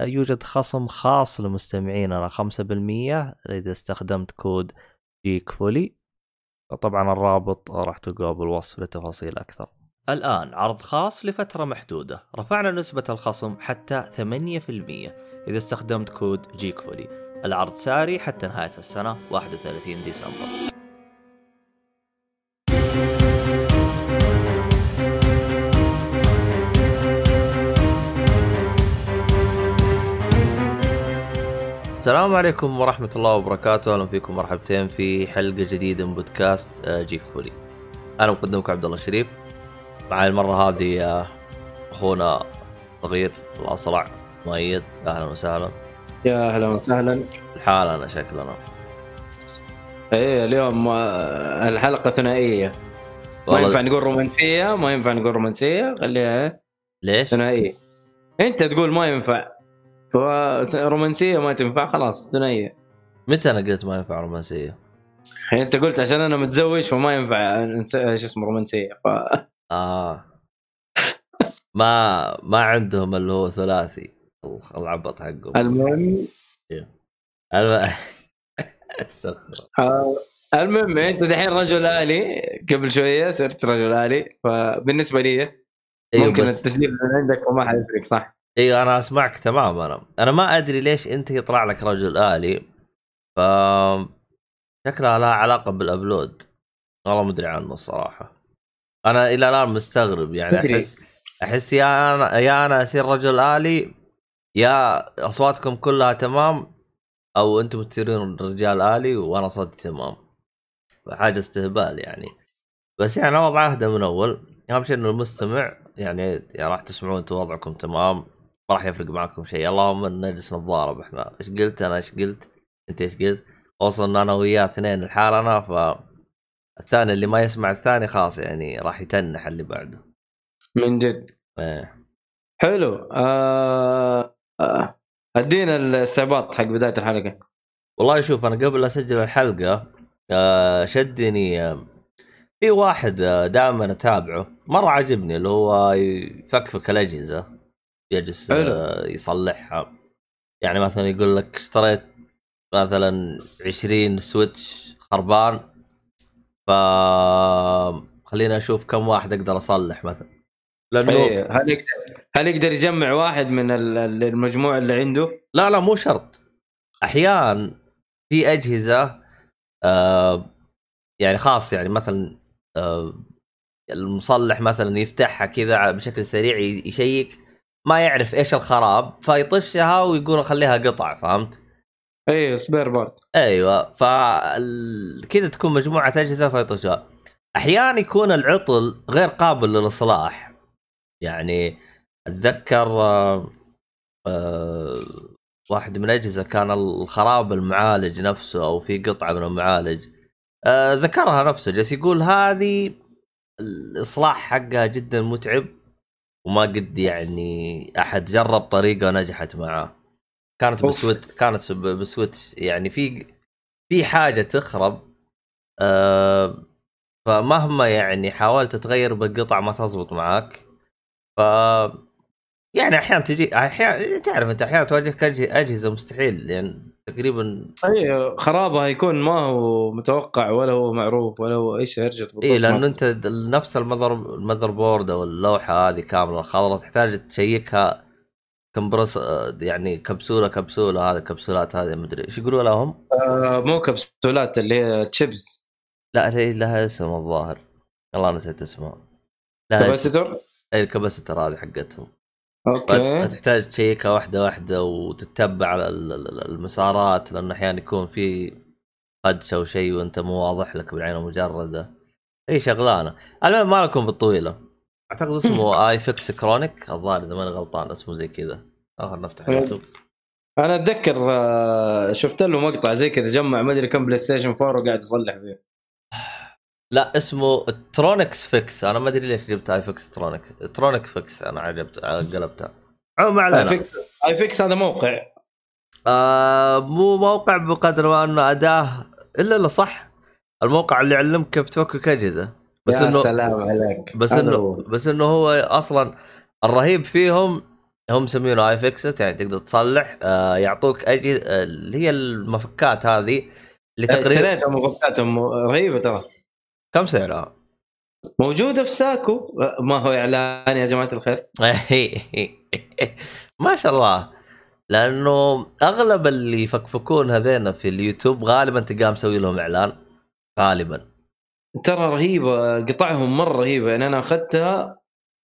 يوجد خصم خاص لمستمعيننا 5% إذا استخدمت كود جيك فولي طبعا الرابط راح تلقاه بالوصف لتفاصيل أكثر. الآن عرض خاص لفترة محدودة. رفعنا نسبة الخصم حتى 8% إذا استخدمت كود جيك فولي العرض ساري حتى نهاية السنة 31 ديسمبر. السلام عليكم ورحمة الله وبركاته، أهلا فيكم مرحبتين في حلقة جديدة من بودكاست آه، جيك فولي. أنا مقدمكم عبد الله الشريف. معي المرة هذه آه، أخونا صغير الأصلع مؤيد، أهلا وسهلا. يا أهلا وسهلا. الحال أنا شكلنا. إيه اليوم آه، الحلقة ثنائية. ما ينفع نقول رومانسية، ما ينفع نقول رومانسية، خليها؟ ليش؟ ثنائية. أنت تقول ما ينفع رومانسية ما تنفع خلاص ثنائيه متى أنا قلت ما ينفع رومانسية؟ أنت قلت عشان أنا متزوج فما ينفع شو اسمه رومانسية. ف... آه. ما ما عندهم اللي هو ثلاثي. العبط حقهم. المهم. الم... آه، المهم أنت دحين رجل آلي. قبل شوية صرت رجل آلي. فبالنسبة لي أيوه ممكن بس... التسجيل عندك وما حيفرق صح؟ أيوه أنا أسمعك تمام أنا أنا ما أدري ليش أنت يطلع لك رجل آلي ف شكلها لها علاقة بالأبلود. والله ما أدري عنه الصراحة. أنا إلى الآن مستغرب يعني أحس أحس يا أنا يا أنا أصير رجل آلي يا أصواتكم كلها تمام أو أنتم تصيرون رجال آلي وأنا صوتي تمام. حاجة استهبال يعني. بس يعني وضع أهدى من أول. أهم شيء إنه المستمع يعني, يعني راح تسمعون أنتم وضعكم تمام. ما راح يفرق معكم شيء. اللهم نجلس نتضارب إحنا إيش قلت أنا؟ إيش قلت؟ أنت إيش قلت؟ إن أنا وياه اثنين لحالنا ف الثاني اللي ما يسمع الثاني خلاص يعني راح يتنح اللي بعده. من جد. إيه. حلو. آه... آه... أدينا الاستعباط حق بداية الحلقة. والله شوف أنا قبل أسجل الحلقة آه شدني آه في واحد آه، دائما أتابعه. مرة عجبني اللي هو يفكفك الأجهزة. يجلس آه، يصلحها. يعني مثلا يقول لك اشتريت مثلا 20 سويتش خربان ف خلينا أشوف كم واحد أقدر أصلح مثلا. لأنه. هل يقدر هل يقدر يجمع واحد من المجموع اللي عنده؟ لا لا مو شرط. أحيانا في أجهزة آه يعني خاص يعني مثلا آه المصلح مثلا يفتحها كذا بشكل سريع يشيك. ما يعرف إيش الخراب فيطشها ويقول خليها قطع فهمت؟ أيوه spare part أيوه ف كذا تكون مجموعة أجهزة فيطشها. أحيانا يكون العطل غير قابل للاصلاح يعني أتذكر آه آه واحد من الأجهزة كان الخراب المعالج نفسه أو في قطعة من المعالج آه ذكرها نفسه جالس يقول هذه الاصلاح حقها جدا متعب. وما قد يعني أحد جرب طريقة نجحت معاه. كانت بسويت كانت بسويتش يعني في في حاجة تخرب آه فمهما يعني حاولت تغير بالقطع ما تزبط معاك. ف يعني أحيانا تجي أحيانا تعرف أنت أحيانا تواجهك أجهزة مستحيل يعني تقريبا اي خرابها يكون ما هو متوقع ولا هو معروف ولا هو إيش يرجع اي لأنه أنت نفس ال mother ال motherboard أو اللوحة هذه كاملة خضراء تحتاج تشيكها كمبرس يعني كبسولة كبسولة هذه كبسولات هذه مدري إيش يقولوا لهم؟ آه مو كبسولات اللي هي تشيبس لا هي لها اسم الظاهر. والله نسيت اسمها. capacitor؟ اي ال capacitor هذه حقتهم. okay. تحتاج تشيكها واحدة واحدة وتتبع المسارات لأنه أحيانا يكون في خدش أو شيء وأنت مو واضح لك بالعين المجردة. اي شغلانة. المهم ما لكم بالطويلة. أعتقد اسمه iFix Tronic الظاهر إذا ماني غلطان اسمه زي كذا. اخر نفتح اليوتيوب. أنا أتذكر آه، شفت له مقطع زي كذا جمع ما أدري كم بلاي ستيشن 4 وقاعد يصلح فيه. لا اسمه Tronics Fix أنا ما أدري ليش جبت iFix Tronic Tronic Fix أنا عجبت قلبتها ما علينا. iFix iFix هذا موقع. آه مو موقع بقدر ما أنه أداة إلا لا صح. الموقع اللي يعلمك كيف تفكك اجهزه بس يا انه سلام عليك. بس انه هو. بس إنه هو أصلا الرهيب فيهم هم مسمينه iFixit يعني تقدر تصلح آه يعطوك أجهزة اللي هي المفكات هذه اللي تقريبا شريتها مفكاتهم رهيبة ترى. كم سعرها؟ موجودة في ساكو. ما هو إعلان يا جماعة الخير. ما شاء الله. لأنه أغلب اللي يفكفكون هذين في اليوتيوب غالبا تلقاه مسوي لهم إعلان. غالبا. ترى رهيبة. قطعهم مرة رهيبة. يعني أنا أخذتها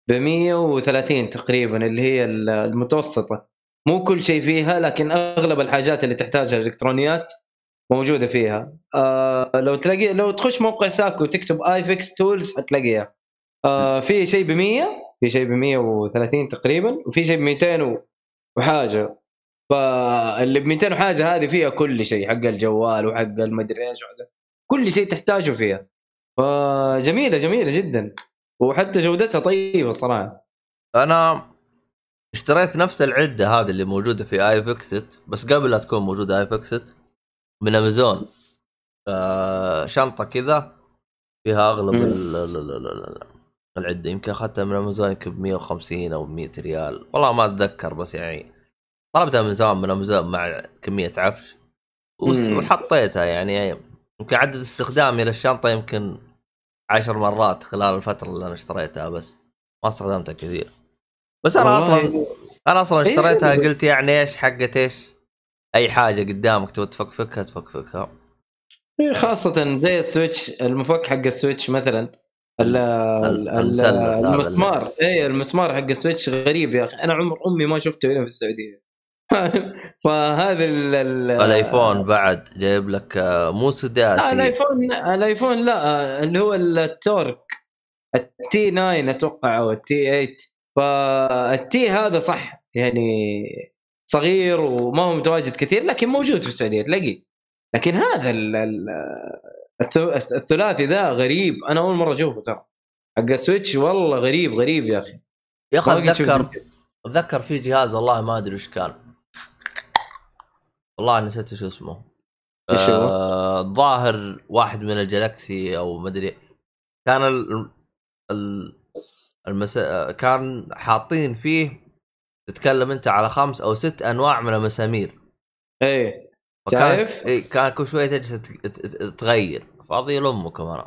ب 130 تقريبا اللي هي المتوسطة. مو كل شيء فيها لكن أغلب الحاجات اللي تحتاجها الإلكترونيات موجودة فيها. آه لو تلاقي لو تخش موقع ساكو وتكتب iFix tools حتلاقيها. آه في شيء ب 100 في شيء ب 130 تقريبا وفي شيء ب 200 وحاجة. فاللي ب 200 وحاجة هذه فيها كل شيء حق الجوال وحق المدري إيش كل شيء تحتاجه فيها. فجميلة جميلة جدا. وحتى جودتها طيبة صراحة أنا اشتريت نفس العدة هذه اللي موجودة في اي بس قبل لا تكون موجودة اي من امازون شنطة كذا فيها أغلب العدة. يمكن أخذتها من امازون يمكن ب 150 أو 100 ريال. والله ما أتذكر بس يعني طلبتها من زمان من امازون مع كمية عفش. وحطيتها يعني يمكن عدد استخدامي للشنطة يمكن عشر مرات خلال الفترة اللي أنا اشتريتها بس. ما استخدمتها كثير. بس أنا أصلا أنا أصلا إيه، اشتريتها قلت يعني إيش حقت إيش؟ أي حاجة قدامك تبغى تفكفكها تفكفكها. إيه، خاصة زي السويتش المفك حق السويتش مثلا المسمار. اي المسمار حق السويتش غريب يا أخي. أنا عمر أمي ما شفته هنا في السعودية. فهذا الآيفون بعد جايب لك آه، مو سداسي. الآيفون الآيفون لا اللي هو ال Torx ال T 9 أتوقع أو ال T 8 فال T هذا صح يعني صغير وما هو متواجد كثير لكن موجود في السعودية تلاقيه. لكن هذا الثلاثي ذا غريب. أنا أول مرة أشوفه ترى. حق السويتش والله غريب غريب يا أخي. يا أخي أتذكر أتذكر في جهاز والله ما أدري وش كان. والله نسيت شو اسمه. هو؟ آه، الظاهر واحد من الجلاكسي أو ما أدري. كان ال ال المس... كان حاطين فيه تتكلم أنت على خمس أو ست أنواع من المسامير. إيه شايف؟ اي كان كل شوية تجلس تغير فاضي لامك كمان.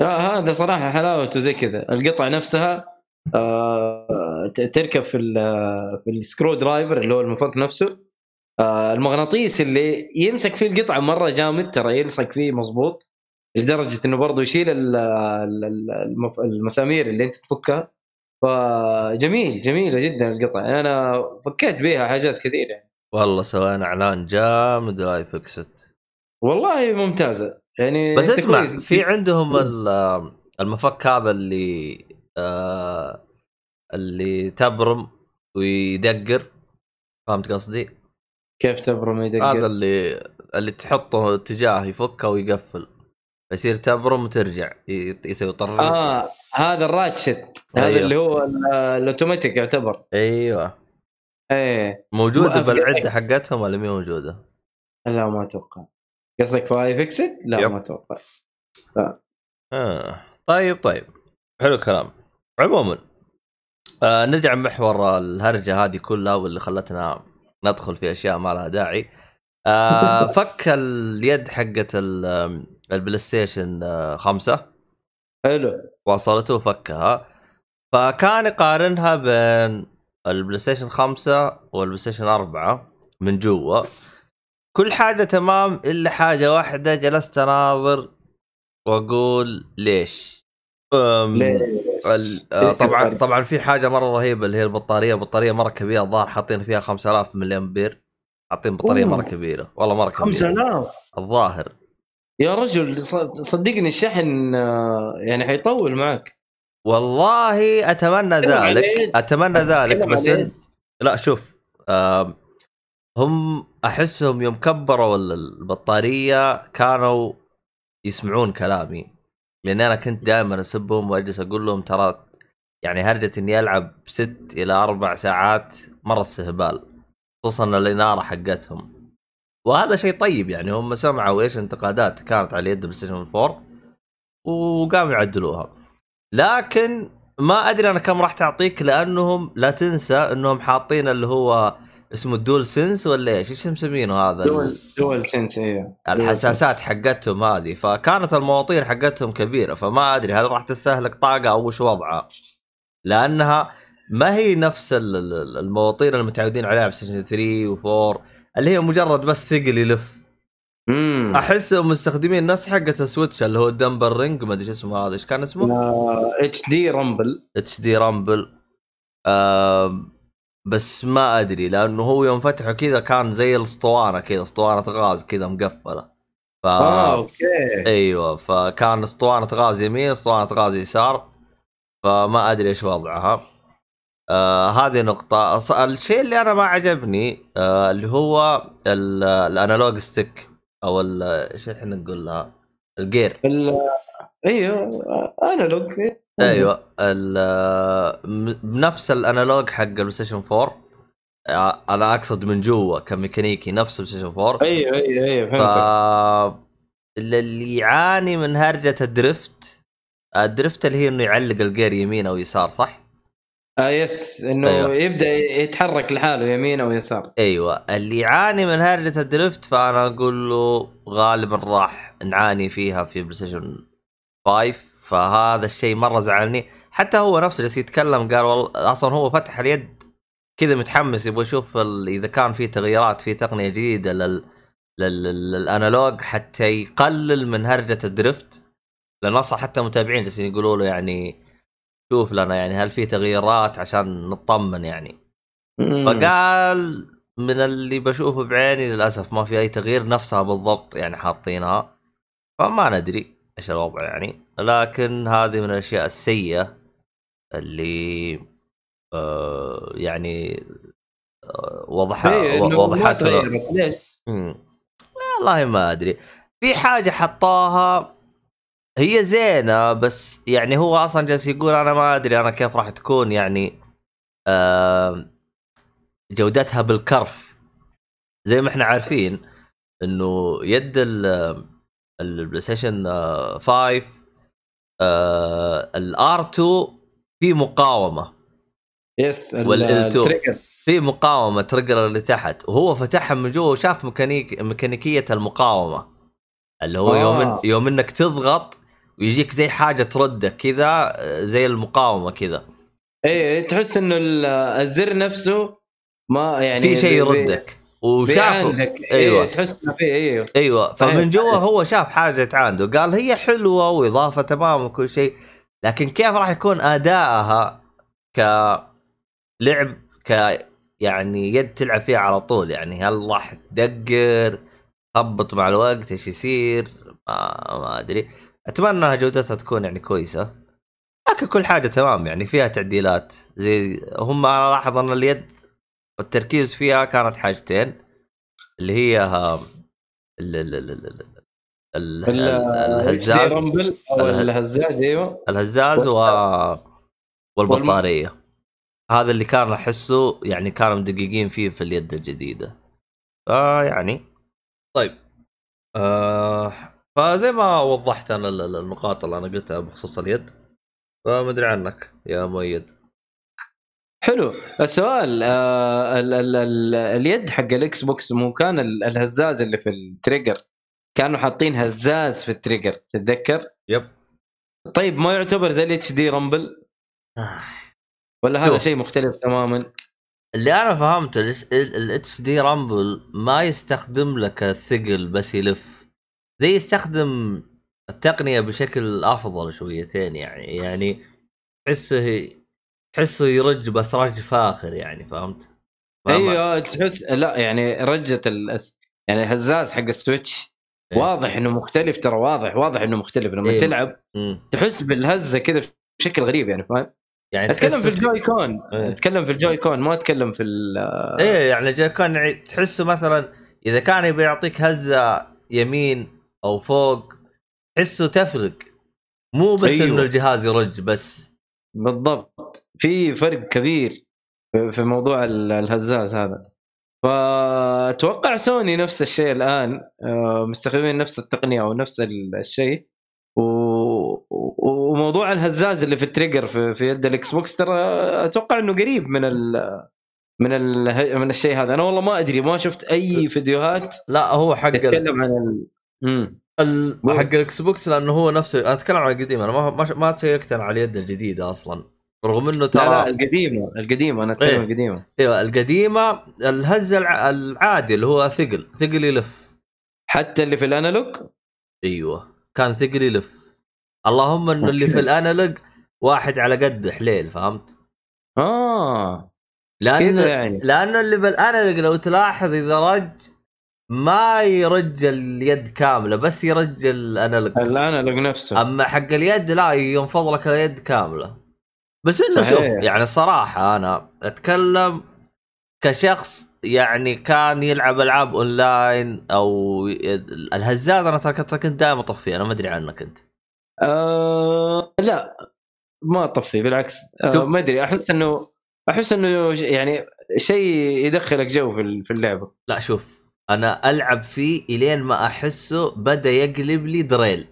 لا هذا صراحة حلاوته زي كذا. القطع نفسها آه تركب في في ال screwdriver اللي هو المفك نفسه. آه المغناطيس اللي يمسك فيه القطعة مرة جامد ترى يلصق فيه مظبوط لدرجة إنه برضه يشيل المسامير اللي أنت تفكها. فجميل جميلة جدا القطعة. يعني أنا فكيت بيها حاجات كثير يعني. والله سوينا إعلان جامد ل i Fixit والله ممتازة. يعني بس اسمع في عندهم المفك هذا اللي آه اللي تبرم ويدقر. فهمت قصدي؟ كيف تبرم ويدقر؟ هذا اللي اللي تحطه اتجاه يفكه ويقفل. يصير تبرم وترجع يسوي طر آه هذا ال ratchet. أيوه. هذا اللي هو الأوتوماتيك يعتبر. أيوه. إيه. موجودة بالعدة حقتهم ولا مي موجودة؟ لا ما أتوقع. قصدك في ifixit؟ لا yep. ما أتوقع. لا. آه. طيب طيب. حلو الكلام. عموما آه نرجع محور الهرجة هذه كلها واللي خلتنا ندخل في أشياء ما لها داعي. آه فك اليد حقت البلاي ستيشن آه خمسة. حلو. وصلته وفكها. فكان يقارنها بين البلاي ستيشن خمسة والبلاي ستيشن أربعة من جوا. كل حاجة تمام إلا حاجة واحدة جلست أناظر وأقول ليش؟ ليش؟ آه، طبعا طبعا في حاجة مرة رهيبة اللي هي البطارية. بطارية مرة كبيرة الظاهر حاطين فيها 5000 ملي أمبير حاطين بطارية مرة كبيرة. والله مرة كبيرة. 5000 الظاهر. يا رجل صدقني الشحن آه، يعني حيطول معك. والله أتمنى ذلك. أتمنى ذلك بس إن... لا شوف آه هم أحسهم يوم كبروا ال- البطارية كانوا يسمعون كلامي. لأن أنا كنت دائما أسبهم وأجلس أقول لهم ترى يعني هرجة إني ألعب ست إلى أربع ساعات مرة استهبال. خصوصا الإنارة حقتهم. وهذا شيء طيب يعني هم سمعوا إيش انتقادات كانت على يد بلاي ستيشن 4 وقاموا يعدلوها. لكن ما أدري أنا كم راح تعطيك لأنهم لا تنسى إنهم حاطين اللي هو اسمه ال DualSense ولا إيش؟ إيش مسمينه هذا؟ dual DualSense أيوه الحساسات حقتهم هذه. فكانت المواطير حقتهم كبيرة فما أدري هل راح تستهلك طاقة أو وش وضعها. لأنها ما هي نفس ال- ال- المواطير المتعودين عليها بلايستيشن 3 و4 اللي هي مجرد بس ثقل يلف. امم احسهم مستخدمين نفس حقه السويتش اللي هو ال number رينج ما أدري اسمه هذا إيش كان اسمه؟ HD Rumble. HD Rumble. بس ما أدري لأنه هو يوم فتحه كذا كان زي الاسطوانة كذا اسطوانة غاز كذا مقفلة. ف آه okay. أيوه فكان اسطوانة غاز يمين اسطوانة غاز يسار. فما أدري إيش وضعها. آه هذه نقطة. الشيء اللي أنا ما عجبني آه اللي هو ال- ال analog stick أو إيش إحنا نقول لها؟ الجير. ال- أيوه analog. أيوه بنفس ال analog حق البلاي ستيشن 4 آه، أنا أقصد من جوا كميكانيكي نفس البلاي ستيشن 4 أيوه أيوه أيوه ف فهمت اللي يعاني من هرجة ال drift ال drift اللي هي إنه يعلق الجير يمين أو يسار صح؟ آه yes إنه أيوة. يبدأ يتحرك لحاله يمين أو يسار أيوه. اللي يعاني من هرجه ال drift فأنا أقول له غالبا راح نعاني فيها في بلاي ستيشن 5 فهذا الشيء مرة زعلني. حتى هو نفسه جالس يتكلم قال والله أصلا هو فتح اليد كذا متحمس يبغى يشوف ال- إذا كان في تغييرات في تقنية جديدة لل لل- لل- للأنالوج حتى يقلل من هرجه الدريفت لأن أصلا حتى متابعين جالسين يقولوا له يعني شوف لنا يعني هل في تغييرات عشان نطمن يعني مم. فقال من اللي بشوفه بعيني للأسف ما في أي تغيير نفسها بالضبط يعني حاطينها فما ندري إيش الوضع يعني لكن هذه من الأشياء السيئة اللي آه يعني آه وضحها إيه، وضحتها. ليش؟ والله ما أدري في حاجة حطاها هي زينة بس يعني هو أصلا جالس يقول أنا ما أدري أنا كيف راح تكون يعني آه جودتها بالكرف زي ما إحنا عارفين إنه يد ال البلاي ستيشن آه، 5 ال R2 في مقاومة yes ال- وال L2. ال trigger. في مقاومة trigger اللي تحت وهو فتحها من جوا وشاف ميكانيك ميكانيكية المقاومة اللي هو آه. يوم يوم إنك تضغط ويجيك زي حاجة تردك كذا زي المقاومة كذا. إيه تحس إنه ال- الزر نفسه ما يعني في شيء يردك. وشاف بيعاندك. أيوة. أيوه. تحس إنه في أيوه أيوه. صحيح، فمن جوا. هو شاف حاجة عنده قال هي حلوة وإضافة تمام وكل شيء لكن كيف راح يكون أدائها كلعب ك يعني يد تلعب فيها على طول؟ يعني هل راح تدقر تخبط مع الوقت إيش يصير؟ ما, ما أدري. أتمنى إنها جودتها تكون يعني كويسة. لكن كل حاجة تمام يعني فيها تعديلات. زي هم أنا لاحظ أن اليد التركيز فيها كانت حاجتين اللي هي ها ال ال ال ال ال- ال- ال- الهزاز. الهزاز أيوه. الهزاز و والبطارية. هذا اللي كان أحسه يعني كانوا مدققين فيه في اليد الجديدة. فيعني. طيب آه فزي ما وضحت أنا ال- ال- النقاط اللي أنا قلتها بخصوص اليد فمدري عنك يا مؤيد. حلو. السؤال آه ال ال ال اليد حق الإكس بوكس مو كان ال- الهزاز اللي في ال trigger؟ كانوا حاطين هزاز في ال trigger تتذكر؟ yep. طيب ما يعتبر زي ال HD Rumble ولا هذا. شيء مختلف تماما؟ اللي أنا فهمته ال HD Rumble ما يستخدم لك الثقل بس يلف. زي يستخدم التقنية بشكل أفضل شويتين يعني يعني تحسه تحسه يرج بس رج فاخر يعني فهمت؟ أيوه تحس لا يعني رجه ال يعني الهزاز حق السويتش إيه. واضح إنه مختلف ترى واضح واضح إنه مختلف لما إيه. تلعب. تحس بالهزة كذا بشكل غريب يعني فاهم؟ يعني أتكلم في الجوي كون إيه. أتكلم في الجوي كون ما أتكلم في ال إيه يعني الجوي كون يعني تحسه مثلا إذا كان يبي يعطيك هزة يمين أو فوق تحسه تفرق. مو بس أيوه. انه الجهاز يرج بس. بالضبط. في فرق كبير في- موضوع ال- الهزاز هذا. فأتوقع سوني نفس الشيء الآن آه، مستخدمين نفس التقنية أو نفس ال- الشيء. و... وموضوع الهزاز اللي في ال trigger في, في يد الإكس بوكس ترى أتوقع إنه قريب من ال... من ال... من الشيء هذا. أنا والله ما أدري ما شفت أي فيديوهات لا هو حق ال... تتكلم عن ال... مم. ال... مو- حق الاكس بوكس لأنه هو نفسه أنا أتكلم عن القديم أنا ما ما, ما check ت على اليد الجديدة أصلا رغم إنه لا ترى لا القديمة القديمة أنا أتكلم إيه. القديمة إيوه القديمة الهزه الع... العادي اللي هو ثقل ثقل يلف حتى اللي في ال analog إيوه كان ثقل يلف اللهم انه اللي في. ال analog واحد على قد حليل فهمت؟ آه لأن كذا يعني لأنه اللي بالأنالوج لو تلاحظ إذا رج ما يرج اليد كاملة بس يرج الأنالوج. الأنالوج نفسه. أما حق اليد لا ينفض لك اليد كاملة. بس إنه صحيح. شوف يعني الصراحه أنا أتكلم كشخص يعني كان يلعب ألعاب أونلاين أو الهزاز أنا كنت كنت دائما اطفيه أنا ما أدري عنك أنت. آه لا ما طفي بالعكس. آه ما أدري أحس انه أحس إنه يعني شيء يدخلك جو في اللعبة. لا شوف أنا ألعب فيه إلين ما أحسه بدأ يقلب لي drill.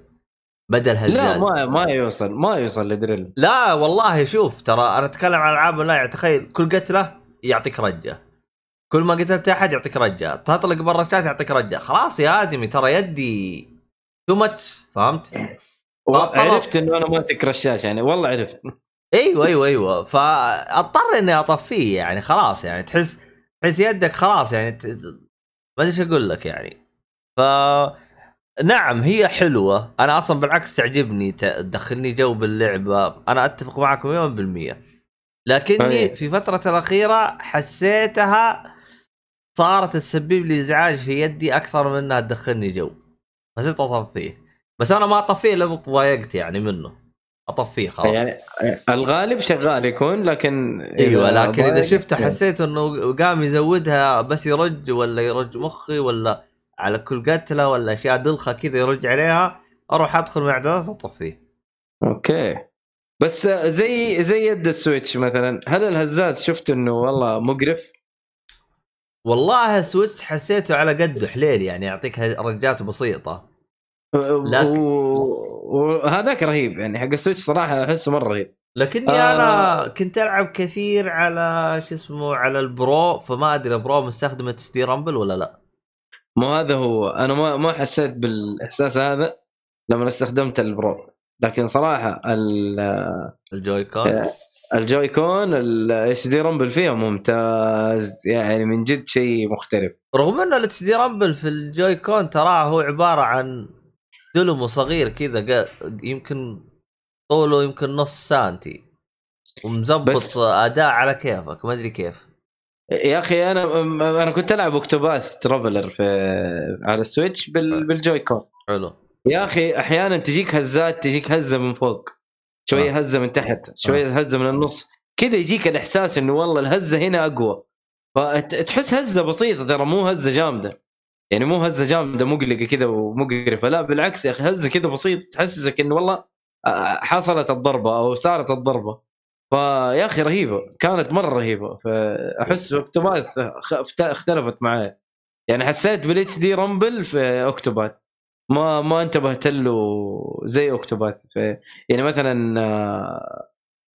بدل هزاز لا ما ما يوصل ما يوصل ل drill. لا والله شوف ترى أنا أتكلم عن ألعاب أونلاين تخيل كل قتلة يعطيك رجة. كل ما قتلت أحد يعطيك رجة. تطلق برا الشاشة يعطيك رجة. خلاص يا آدمي ترى يدي too much فهمت؟ عرفت إنه أنا ماسك رشاش يعني والله عرفت. أيوه أيوه أيوه. فأضطر إني أطفيه يعني خلاص يعني تحس تحس يدك خلاص يعني. ما أدري إيش أقول لك يعني. ف نعم هي حلوة. أنا أصلا بالعكس تعجبني. تدخلني جو باللعبه أنا أتفق معك مليون بالمية. لكني أي. في فترة الأخيرة حسيتها صارت تسبب لي إزعاج في يدي أكثر من إنها تدخلني جو. فصرت أطفيه. بس أنا ما أطفيه إلا إذا تضايقت يعني منه. أطفيه خلاص. يعني الغالب شغال يكون لكن أيوه لكن إذا شفته حسيت إنه قام يزودها بس يرج ولا يرج مخي ولا على كل قتله ولا أشياء دلخة كذا يرج عليها أروح أدخل من اعدادات واطفيه okay. بس زي زي يد ال Switch مثلا هل الهزاز شفت إنه والله مقرف؟ والله Switch حسيته على قده حليل يعني يعطيك رجات بسيطة. وهذاك رهيب يعني حق ال Switch صراحة أحسه مرة رهيب. لكني آه. أنا كنت ألعب كثير على شو اسمه على ال Pro فما أدري ال Pro مستخدم HD rumble ولا لا. مو هذا هو أنا ما ما حسيت بالإحساس هذا لما استخدمت ال Pro. لكن صراحة ال- ال Joy-Con ال Joy-Con ال HD rumble فيها ممتاز يعني من جد شيء مختلف. رغم انه ال HD rumble في ال Joy-Con تراه هو عبارة عن دلمو صغير كذا قا- يمكن طوله يمكن نص سانتي ومزبط بس- أداء على كيفك ما أدري كيف. يا أخي أنا أنا كنت ألعب Octopath Traveler في على ال Switch بال... بال Joy-Con حلو. يا أخي أحيانا تجيك هزات تجيك هزة من فوق. شوية آه. هزة من تحت شوية هزة من النص. كذا يجيك الإحساس إنه والله الهزة هنا أقوى. فتحس هزة بسيطة ترى مو هزة جامدة. يعني مو هزة جامده مقلقة كذا ومقرفة. لا بالعكس يا أخي هزة كذا بسيطة تحسسك إنه والله آه، حصلت الضربة أو صارت الضربة. فيا أخي رهيبة كانت مرة رهيبة. فأحس أوكتوباث خ- اختلفت معايا يعني حسيت بالاتش دي رامبل في أوكتوباث. ما ما انتبهت له زي Octopath. في يعني مثلا آه،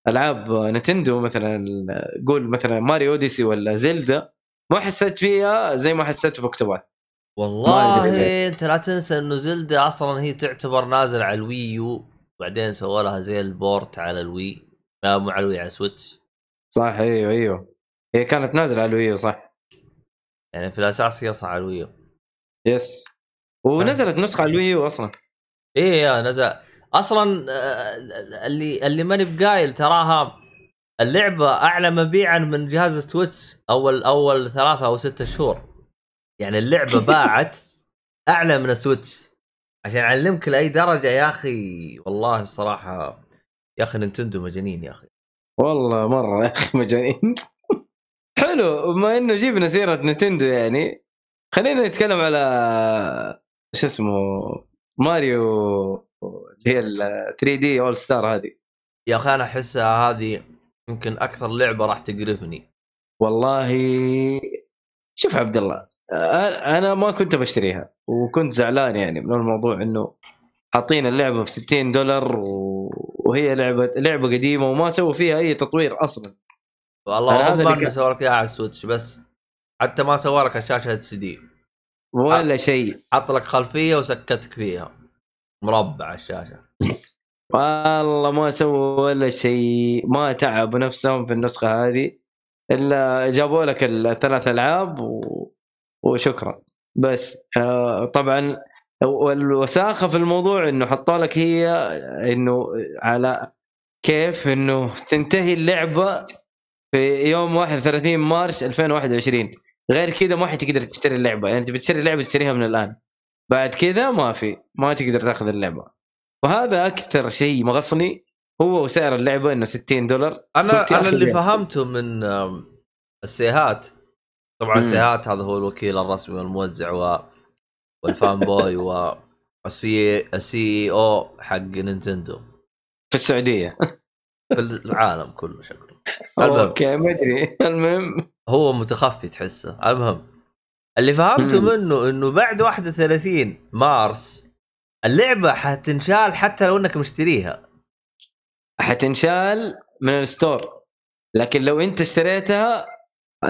ألعاب Nintendo مثلا قول مثلا Mario Odyssey ولا Zelda ما حسيت فيها زي ما حسيت في أدري والله. انت لا تنسى إنه Zelda أصلا هي تعتبر نازل على ال Wii U بعدين سووا لها زي ال port على ال Wii لا مو على ال Wii على Switch صح إيوه إيوه. هي كانت نازلة على ال Wii U صح. يعني في الأساس هي أصلا على ال Wii U. yes. ونزلت نسخة على ال Wii U أصلا. إيه يا نزل. أصلا آه، اللي اللي ماني بقايل تراها اللعبة أعلى مبيعا من جهاز Switch أول أول ثلاثة أو ستة شهور. يعني اللعبة باعت أعلى من ال Switch. عشان أعلمك لأي درجة يا أخي والله الصراحة يا أخي Nintendo مجانين يا أخي. والله مرة يا أخي مجانين. حلو بما إنه جبنا سيرة نتندو يعني خلينا نتكلم على شو اسمه ماريو اللي هي ال 3 دي اول ستار هذه. يا أخي أنا احسها هذه يمكن أكثر لعبة راح تقرفني. والله شوف عبد الله أنا ما كنت بشتريها وكنت زعلان يعني من الموضوع إنه حاطين اللعبة ب 60 دولار وهي لعبة لعبة قديمة وما سووا فيها أي تطوير أصلا. والله هم ما سووا لك اياها على ال Switch بس حتى ما سوى لك الشاشة HD ولا شيء. حط لك خلفية وسكتك فيها. مربع الشاشة. والله ما سووا ولا شيء ما تعبوا نفسهم في النسخة هذه إلا جابوا لك الثلاث ألعاب و... وشكرا. بس آه طبعا والوساخه في الموضوع إنه حطوا لك هي إنه على كيف إنه تنتهي اللعبة في يوم 31 مارس 2021 غير كذا ما حتقدر تشتري اللعبة يعني تبي تشتري اللعبة تشتريها من الآن. بعد كذا ما في ما تقدر تأخذ اللعبة. وهذا أكثر شيء مغصني هو وسعر اللعبة إنه 60 دولار. أنا أنا اللي فهمته من السيهات. طبعا السيهات هذا هو الوكيل الرسمي والموزع و وال fanboy وال C ال CEO حق Nintendo. في السعودية. في العالم كله شكله. okay ما أدري. المهم. هو متخفي تحسه. المهم. اللي فهمته. منه إنه بعد 31 مارس اللعبة حتنشال حتى لو إنك مشتريها. حتنشال من ال store. لكن لو أنت اشتريتها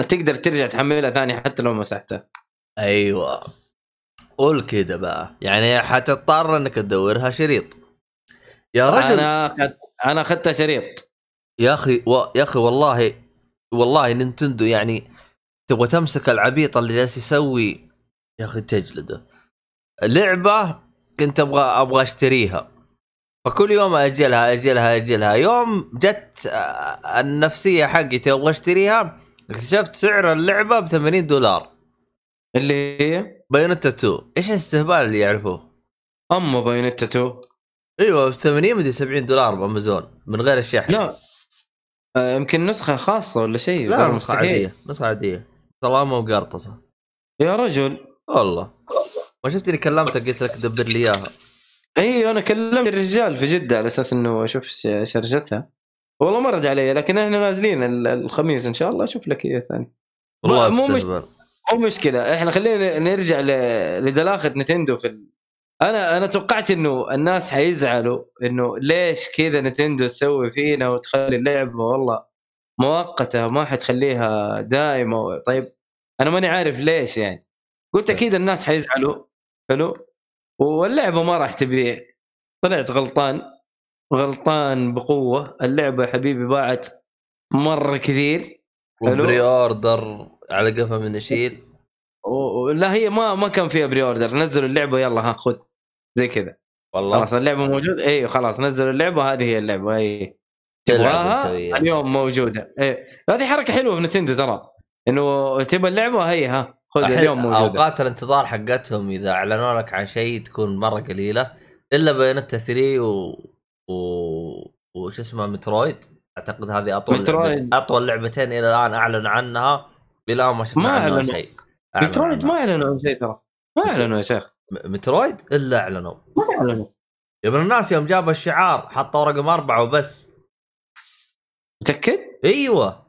تقدر ترجع تحملها ثاني حتى لو مسحتها. أيوه. قول كده بقى. يعني حتضطر إنك تدورها شريط. يا رجل. أنا أنا أخذتها شريط. يا أخي و... يا أخي والله والله Nintendo يعني تبغى تمسك العبيط اللي جالس يسوي يا أخي تجلده. لعبة كنت أبغى أبغى أشتريها. فكل يوم أجلها أجلها أجلها. يوم جت آه، النفسية حقتي أبغى أشتريها اكتشفت سعر اللعبة ب 80 دولار. اللي هي؟ Bayonetta 2 إيش الاستهبال اللي يعرفوه؟ اما Bayonetta 2 أيوه ب 80 مدري 70 دولار بأمازون من غير الشحن لا. آه، يمكن نسخة خاصة ولا شيء. لا نسخة عادية نسخة عادية. سلامة وقرطسة. يا رجل. والله. ما شفتني كلمتك قلت لك دبر لي إياها. أيوه أنا كلمت الرجال في جدة على أساس إنه أشوف شرجتها والله ما رد علي لكن إحنا نازلين الخميس إن شاء الله أشوف لك اياه ثاني. والله مو مش... مو مشكلة إحنا خلينا نرجع ل... لدلاخة نتندو في ال... أنا أنا توقعت إنه الناس حيزعلوا إنه ليش كذا نتندو تسوي فينا وتخلي اللعبه والله مؤقتة ما حتخليها دائمه طيب أنا ماني عارف ليش يعني. قلت أكيد الناس حيزعلوا حلو؟ واللعبة ما راح تبيع. طلعت غلطان. غلطان بقوة. اللعبة يا حبيبي باعت مرة كثير. pre-order على قفا من يشيل لا هي ما ما كان فيها pre-order نزلوا اللعبة يلا ها خذ. زي كذا. والله. خلاص اللعبة موجودة. اي خلاص نزلوا اللعبة هذه هي اللعبة. اي تبغاها؟ اليوم موجودة. اي هذه حركة حلوة في نتندو ترى. إنه تبغى اللعبة هي ها. خذ اليوم موجودة. أوقات الانتظار حقتهم إذا أعلنوا لك عن شيء تكون مرة قليلة. إلا بينت 3 و و وش اسمه مترويد؟ أعتقد هذه أطول مترويد. لعبة... أطول لعبتين إلى الآن اعلنوا عنها. إلى ما شفنا عنها شيء. مترويد ما أعلنوا عن شيء ترى. ما أعلنوا يا شيخ. مترويد؟ إلا أعلنوا. ما أعلنوا. يا ابن الناس يوم جابوا الشعار حطوا رقم أربعة وبس. متأكد؟ أيوه.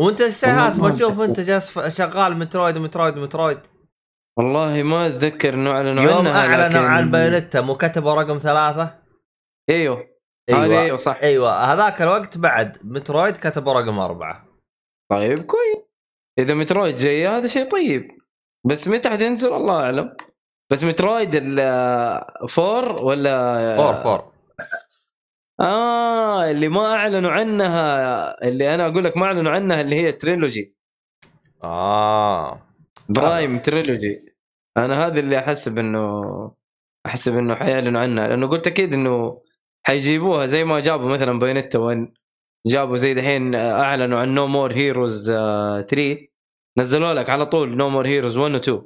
وأنت الساعات ما تشوف أنت جالس شغال مترويد مترويد مترويد. والله ما أتذكر إنه أعلنوا يوم أعلنوا. عن بايونيتا مو كتبوا رقم ثلاثة؟ أيوه. أيوه أيوه صح. أيوه هذاك الوقت بعد مترويد كتبوا رقم أربعة. طيب كويس. إذا مترويد جاي هذا شيء طيب. بس متى حتنزل؟ الله أعلم. بس Metroid ال four ولا four four. آه اللي ما أعلنوا عنها اللي أنا أقول لك ما أعلنوا عنها اللي هي trilogy. آه. Prime Trilogy. أنا هذا اللي احسب انه احسب انه حيعلنوا عنها لأنه قلت أكيد إنه حيجيبوها زي ما جابوا مثلا Bayonetta 1 جابوا زي دحين أعلنوا عن No More Heroes 3 نزلوا لك على طول No More Heroes 1 و 2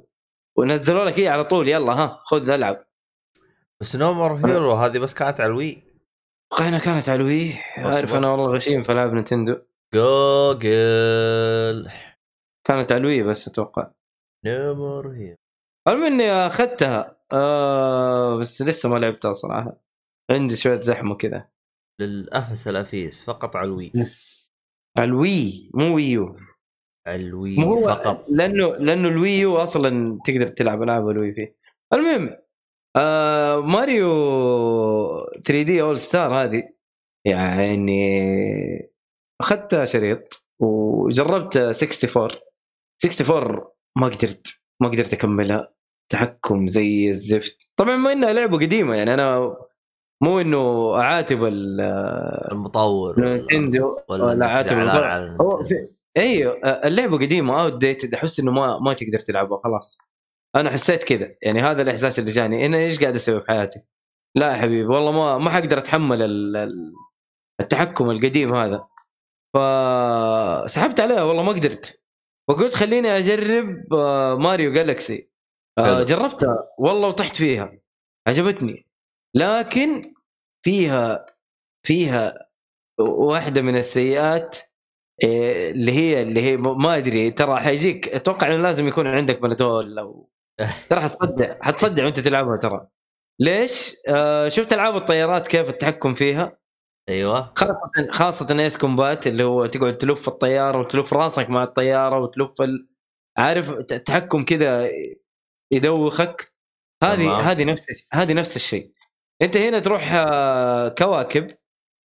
ونزلوا لك هي على طول يلا ها خذ العب بس No More Hero هذه بس كانت على ال Wii. كانت على ال Wii. عارف أنا والله غشيم في ألعاب Nintendo. Google. كانت على ال Wii بس أتوقع. No More He المهم إني أخذتها. آه بس لسه ما لعبتها صراحة. عندي شوية زحمة كذا. للافس الأفيس فقط على ال Wii. على ال Wii مو Wii U على ال Wii فقط. لأنه لأنه ال Wii U أصلا تقدر تلعب ألعاب ال Wii فيه. المهم آه ماريو 3D All-Stars هذه يعني اخذت شريط وجربت 64 64 ما قدرت ما قدرت أكملها. تحكم زي الزفت. طبعا ما إنها لعبة قديمة يعني أنا مو إنه اعاتب ال- المطور نينتندو ولا ولا إنك عاتب زعلان المطور. أيوه اللعبة قديمة outdated أحس إنه ما ما تقدر تلعبها خلاص. أنا حسيت كذا يعني هذا الإحساس اللي جاني. أنا إيش قاعد أسوي في حياتي؟ لا يا حبيبي والله ما ما حقدر أتحمل ال- ال- التحكم القديم هذا. فسحبت عليها والله ما قدرت. وقلت خليني أجرب آه، ماريو Galaxy آه،. جربتها والله وطحت فيها. عجبتني. لكن فيها فيها واحدة من السيئات إيه، اللي هي اللي هي ما أدري ترى حيجيك أتوقع إنه لازم يكون عندك بلدول أو ترى حتصدع حتصدع وأنت تلعبها ترى ليش؟ آه شفت ألعاب الطيارات كيف التحكم فيها؟ أيوه خاصة خاصة ايس كومبات اللي هو تقعد تلف الطيارة وتلف راسك مع الطيارة وتلف ال... عارف التحكم كذا يدوخك هذه. هذه نفس هذه نفس الشيء انت هنا تروح آه، كواكب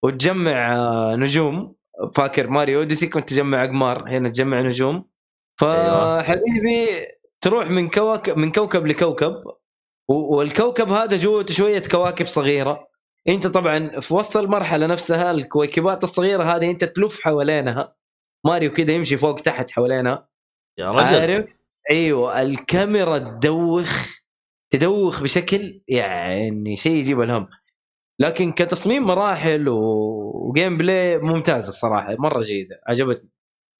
وتجمع آه، نجوم. فاكر ماريو؟ اوديسي كنت تجمع اقمار هنا تجمع نجوم. أيوة. فحبيبي تروح من كواكب من كوكب لكوكب والكوكب هذا جوته شوية كواكب صغيرة. انت طبعا في وسط المرحلة نفسها الكويكبات الصغيرة هذه انت تلف حوالينها. ماريو كذا يمشي فوق تحت حوالينها. يا رجل. عارف؟ أيوه. الكاميرا تدوخ. تدوخ بشكل يعني شيء يجيب الهم. لكن كتصميم مراحل وجيم بلاي ممتاز الصراحة مرة جيدة عجبتني.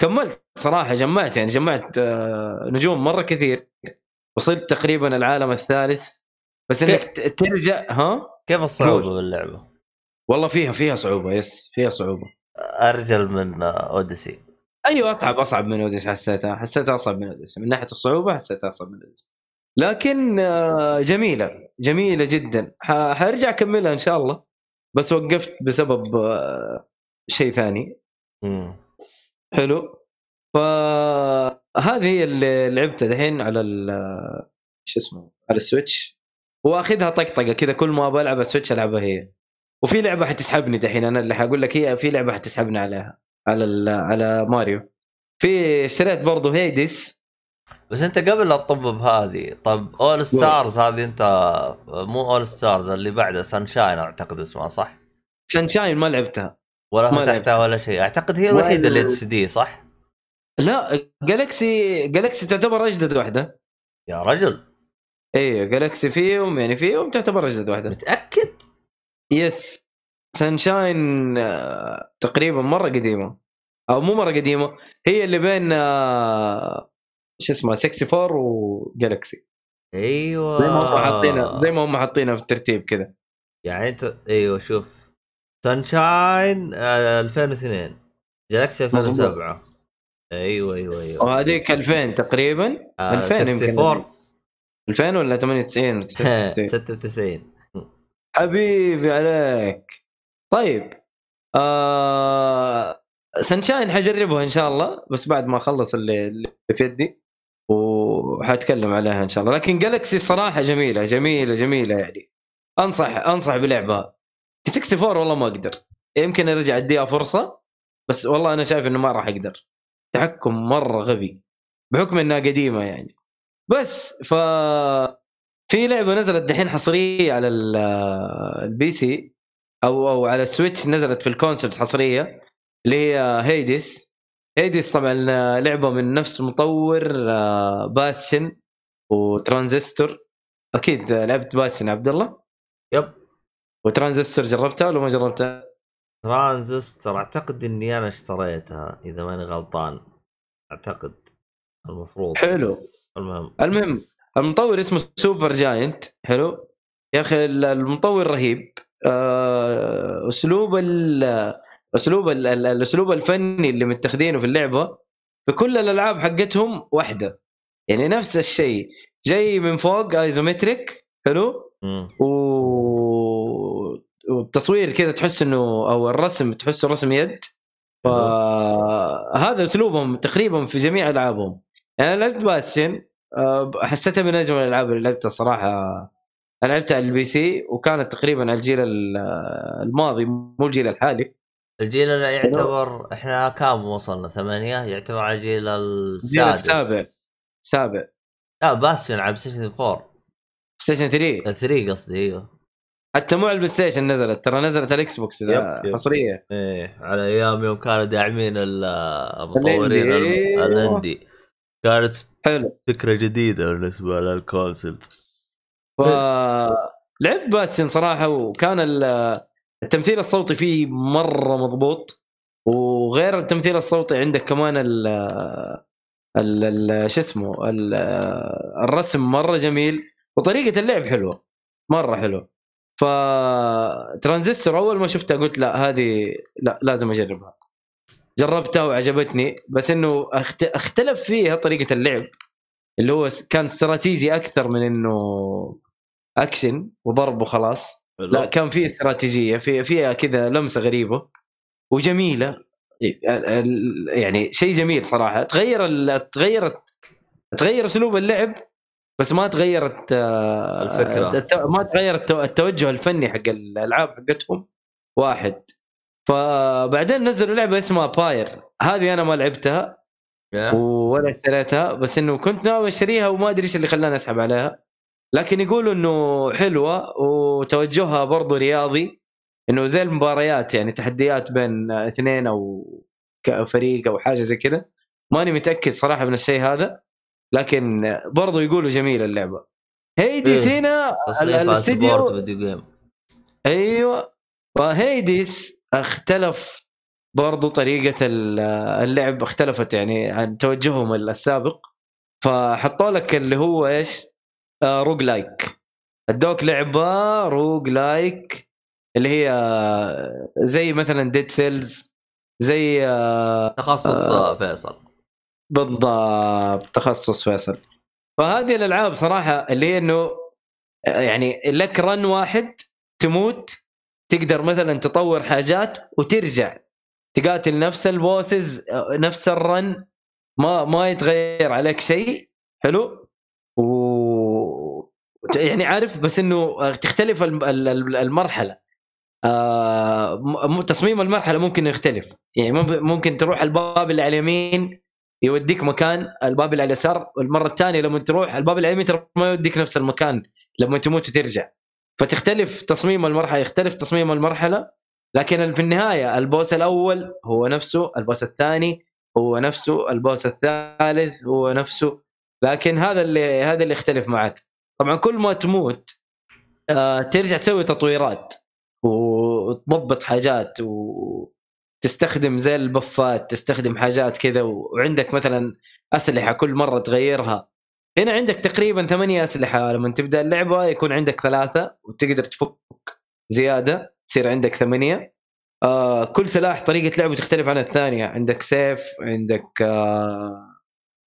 كملت صراحة جمعت يعني جمعت آه، نجوم مرة كثير وصلت تقريبا العالم الثالث. بس إنك ترجع ها؟ كيف الصعوبة. باللعبة؟ والله فيها فيها صعوبة yes فيها صعوبة. أرجل من آه، Odyssey. أيوه أصعب أصعب من Odyssey حسيتها حسيتها أصعب من Odyssey من ناحية الصعوبة حسيتها أصعب من Odyssey لكن آه، جميلة جميلة جدا. حارجع أكملها إن شاء الله. بس وقفت بسبب آه، شيء ثاني. مم. حلو. فهذه هي اللي لعبتها دحين على ال- شو اسمه على ال Switch. وأخذها طقطقة كذا كل ما بلعب ال Switch ألعبها هي. وفي لعبة حتسحبني دحين أنا اللي حقول لك هي في لعبة حتسحبني عليها على على ماريو. في اشتريت برضه Hades بس انت قبل لا تطبب هذه طب All-Stars هذه انت مو All-Stars اللي بعدها Sunshine أعتقد اسمها صح؟ Sunshine ما لعبتها ولا ما فتحتها لعبتها. ولا شيء أعتقد هي الوحيدة اللي HD صح؟ لا Galaxy Galaxy تعتبر أجدد واحدة يا رجل أيوه Galaxy فيهم يعني فيهم تعتبر أجدد واحدة متأكد؟ yes Sunshine آه، تقريبا مرة قديمة أو مو مرة قديمة هي اللي بين آه، شو اسمه 64 و Galaxy أيوه. زي ما هم حاطينها زي ما هم حاطينها في الترتيب كذا يعني انت أيوه شوف. Sunshine آه 2002 Galaxy 2007 أيوه أيوه أيوه. وهذيك 2000 تقريبا. آه 2000 يمكن 64 2000 ولا 98 ولا 99 96 حبيبي عليك. طيب. آه سنشاين حجربها إن شاء الله بس بعد ما أخلص اللي, اللي في يدي. وحاتكلم عليها إن شاء الله. لكن جالكسي صراحة جميلة جميلة جميلة يعني. أنصح أنصح بلعبها. 64 والله ما أقدر. يمكن أرجع أديها فرصة بس والله أنا شايف إنه ما راح أقدر. تحكم مرة غبي بحكم إنها قديمة يعني. بس ف في لعبة نزلت دحين حصرية على ال- ال PC أو أو على ال Switch نزلت في ال consoles حصرية اللي هي Hades Hades طبعا لعبة من نفس مطور آه، Bastion و Transistor. أكيد لعبت Bastion عبد الله؟ yep. و Transistor جربتها ولا ما جربتها؟ ترانزستور أعتقد إني أنا اشتريتها إذا ماني غلطان. أعتقد. المفروض. حلو. المهم. المهم المطور اسمه Supergiant. حلو. يا أخي المطور رهيب. آه، أسلوب ال أسلوب ال- ال- الأسلوب الفني اللي متخذينه في اللعبة في كل الألعاب حقتهم واحدة. يعني نفس الشيء. جاي من فوق isometric حلو. و... والتصوير كذا تحس إنه أو الرسم تحسه رسم يد. فهذا أسلوبهم تقريبا في جميع ألعابهم. يعني أنا لعبت Bastion آه، حسيتها من أجمل الألعاب اللي لعبتها صراحة. أنا لعبتها على ال PC وكانت تقريبا على الجيل ال- الماضي مو الجيل الحالي. الجيل اللي يعتبر إحنا كام وصلنا؟ ثمانية؟ يعتبر على الجيل السادس. السابع. سابع لا Bastion على Station 4 Station 3 3 قصدي إيوه. حتى مو على ال PlayStation نزلت ترى نزلت على ال Xbox. حصرية. إيه على أيام يوم كانوا داعمين ال- المطورين. ال indie. كانت حلو. فكرة جديدة بالنسبة لل consoles ف لعبت Bastion صراحة وكان ال- التمثيل الصوتي فيه مرة مضبوط وغير التمثيل الصوتي عندك كمان ال ال شو اسمه ال- الرسم مرة جميل وطريقة اللعب حلوة مرة حلوة. ف ترانزستور أول ما شفتها قلت لا هذه لا لازم أجربها. جربتها وعجبتني بس إنه اختلف فيها طريقة اللعب اللي هو كان استراتيجي أكثر من إنه أكشن وضرب وخلاص. لا كان في استراتيجية في فيها كذا لمسة غريبة وجميلة. يعني شيء جميل صراحة. تغير ال- تغيرت تغير أسلوب اللعب بس ما تغيرت آه، الفكرة. الت- ما تغير التو- التوجه الفني حق الألعاب حقتهم. واحد. فبعدين نزلوا لعبة اسمها باير هذه أنا ما لعبتها. ولا اشتريتها بس إنه كنت ناوي أشتريها وما أدري إيش اللي خلاني أسحب عليها. لكن يقولوا إنه حلوة وتوجهها برضو رياضي إنه زي المباريات يعني تحديات بين اثنين أو فريق أو حاجة زي كذا ماني متأكد صراحة من الشيء هذا لكن برضو يقولوا جميله اللعبة هيديس إيه. هنا تصريح الاستديو أيوه فهيديس اختلف برضو طريقة ال- اللعب اختلفت يعني عن توجههم السابق فحطوا لك اللي هو إيش؟ آه roguelike. ادوك لعبة roguelike اللي هي زي مثلا Dead Cells زي آه تخصص آه. فيصل. بالضبط تخصص فيصل. فهذه الألعاب صراحة اللي هي إنه يعني لك run واحد تموت تقدر مثلا تطور حاجات وترجع. تقاتل نفس ال bosses نفس ال run ما ما يتغير عليك شيء حلو؟ و يعني عارف بس إنه تختلف الم- ال- ال- المرحلة. آه تصميم المرحلة ممكن يختلف. يعني مم- ممكن تروح الباب اللي على اليمين يوديك مكان الباب اللي على اليسار والمرة الثانية لما تروح الباب اللي على اليمين ما يوديك نفس المكان لما تموت وترجع. فتختلف تصميم المرحلة يختلف تصميم المرحلة لكن في النهاية البوس الأول هو نفسه البوس الثاني هو نفسه البوس الثالث هو نفسه. لكن هذا اللي هذا اللي يختلف معك. طبعا كل ما تموت آه ترجع تسوي تطويرات وتضبط حاجات وتستخدم زي البفات تستخدم حاجات كذا وعندك مثلا أسلحة كل مرة تغيرها. هنا عندك تقريبا ثمانية أسلحة لما تبدأ اللعبة يكون عندك ثلاثة وتقدر تفك زيادة تصير عندك ثمانية. آه كل سلاح طريقة لعبه تختلف عن الثانية عندك سيف عندك آه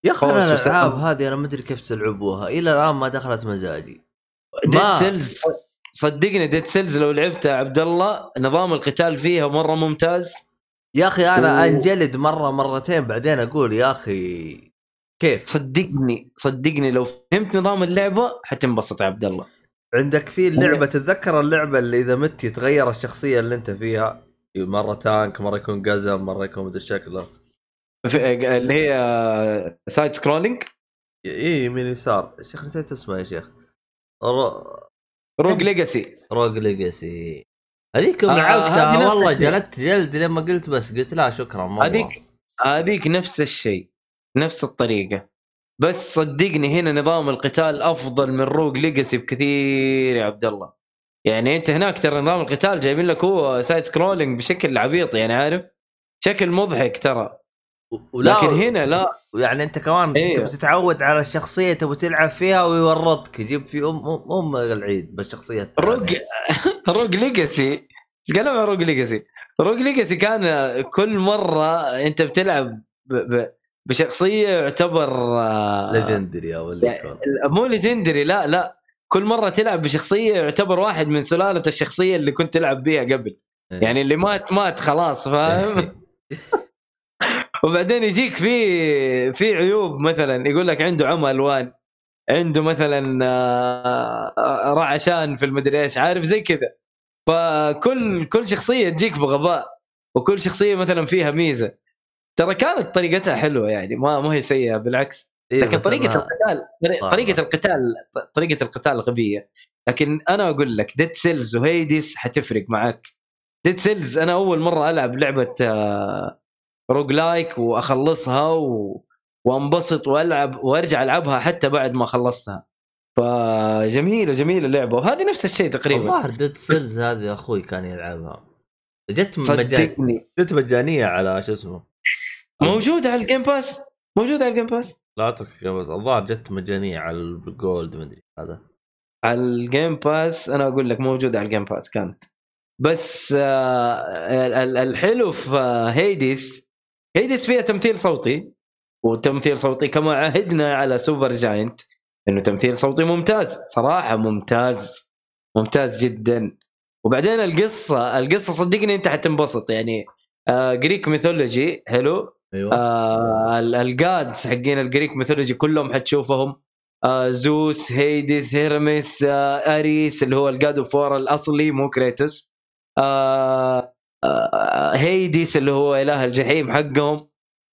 يا أخي أنا الألعاب. هذه أنا ما أدري كيف تلعبوها. إلى الآن ما دخلت مزاجي. Dead Cells صدقني Dead Cells لو لعبتها عبد الله نظام القتال فيها مرة ممتاز. يا أخي أنا و- أنجلد مرة مرتين بعدين أقول يا أخي كيف؟ صدقني صدقني لو فهمت نظام اللعبة حتنبسط يا عبد الله عندك في اللعبة تتذكر اللعبة اللي إذا مت يتغير الشخصية اللي أنت فيها؟ مرة tank مرة يكون قزم مرة يكون مدري شكله. اللي هي side scrolling اي يمين يسار. يا شيخ نسيت اسمه يا شيخ. Ro... Rogue Legacy Rogue Legacy هذيك يوم آه، والله. جلدت جلد لما قلت بس. قلت لا شكرا مرة. هذيك هذيك نفس الشيء. نفس الطريقة. بس صدقني هنا نظام القتال أفضل من Rogue Legacy بكثير يا عبد الله. يعني أنت هناك ترى نظام القتال جايبين لك هو side scrolling بشكل عبيط يعني عارف؟ شكل مضحك ترى. ولا لكن هنا لا. يعني انت كمان أيوه. تبي تتعود على الشخصية تبي تلعب فيها ويورطك يجيب في ام ام, أم العيد بالشخصية الثانية. Rogue Rogue Legacy. تكلم عن Rogue Legacy؟ Rogue Legacy كان كل مرة أنت بتلعب ب... ب... بشخصية يعتبر آه، legendary أو مو legendary لا لا. كل مرة تلعب بشخصية يعتبر واحد من سلالة الشخصية اللي كنت تلعب بيها قبل. إيه. يعني اللي مات مات خلاص فاهم؟ وبعدين يجيك في في عيوب مثلا يقول لك عنده عمى ألوان عنده مثلا آه، رعشان في المدري إيش عارف زي كذا. فكل كل شخصية تجيك بغباء وكل شخصية مثلا فيها ميزة. ترى كانت طريقتها حلوة يعني ما ما هي سيئة بالعكس. إيه، لكن طريقة أنا- القتال آه. طريقة القتال طريقة القتال غبية. لكن أنا أقول لك Dead Cells و Hades حتفرق معك. Dead Cells أنا أول مرة ألعب لعبة آه، roguelike وأخلصها و... وانبسط وألعب وأرجع ألعبها حتى بعد ما خلصتها. فجميلة جميلة اللعبة وهذه نفس الشيء تقريبا. الظاهر Dead Cells هذه أخوي كان يلعبها. جت مجانية. صدقني. جت مجانية على شو اسمه؟ موجودة على ال Game Pass موجودة على ال Game Pass لا أترك بس الظاهر جت مجانية على ال Gold مدري هذا. على ال Game Pass أنا أقول لك موجودة على ال Game Pass كانت. بس آه ال- ال- الحلو في آه، Hades Hades فيها تمثيل صوتي وتمثيل صوتي كما عهدنا على Supergiant إنه تمثيل صوتي ممتاز صراحة ممتاز ممتاز جدا. وبعدين القصة القصة صدقني أنت حتنبسط يعني آه Greek mythology حلو؟ أيوه. آه ال- ال gods حقين ال Greek mythology كلهم حتشوفهم. آه Zeus Hades Hermes آه Ares اللي هو ال God of War الأصلي مو Kratos آه Hades اللي هو إله الجحيم حقهم.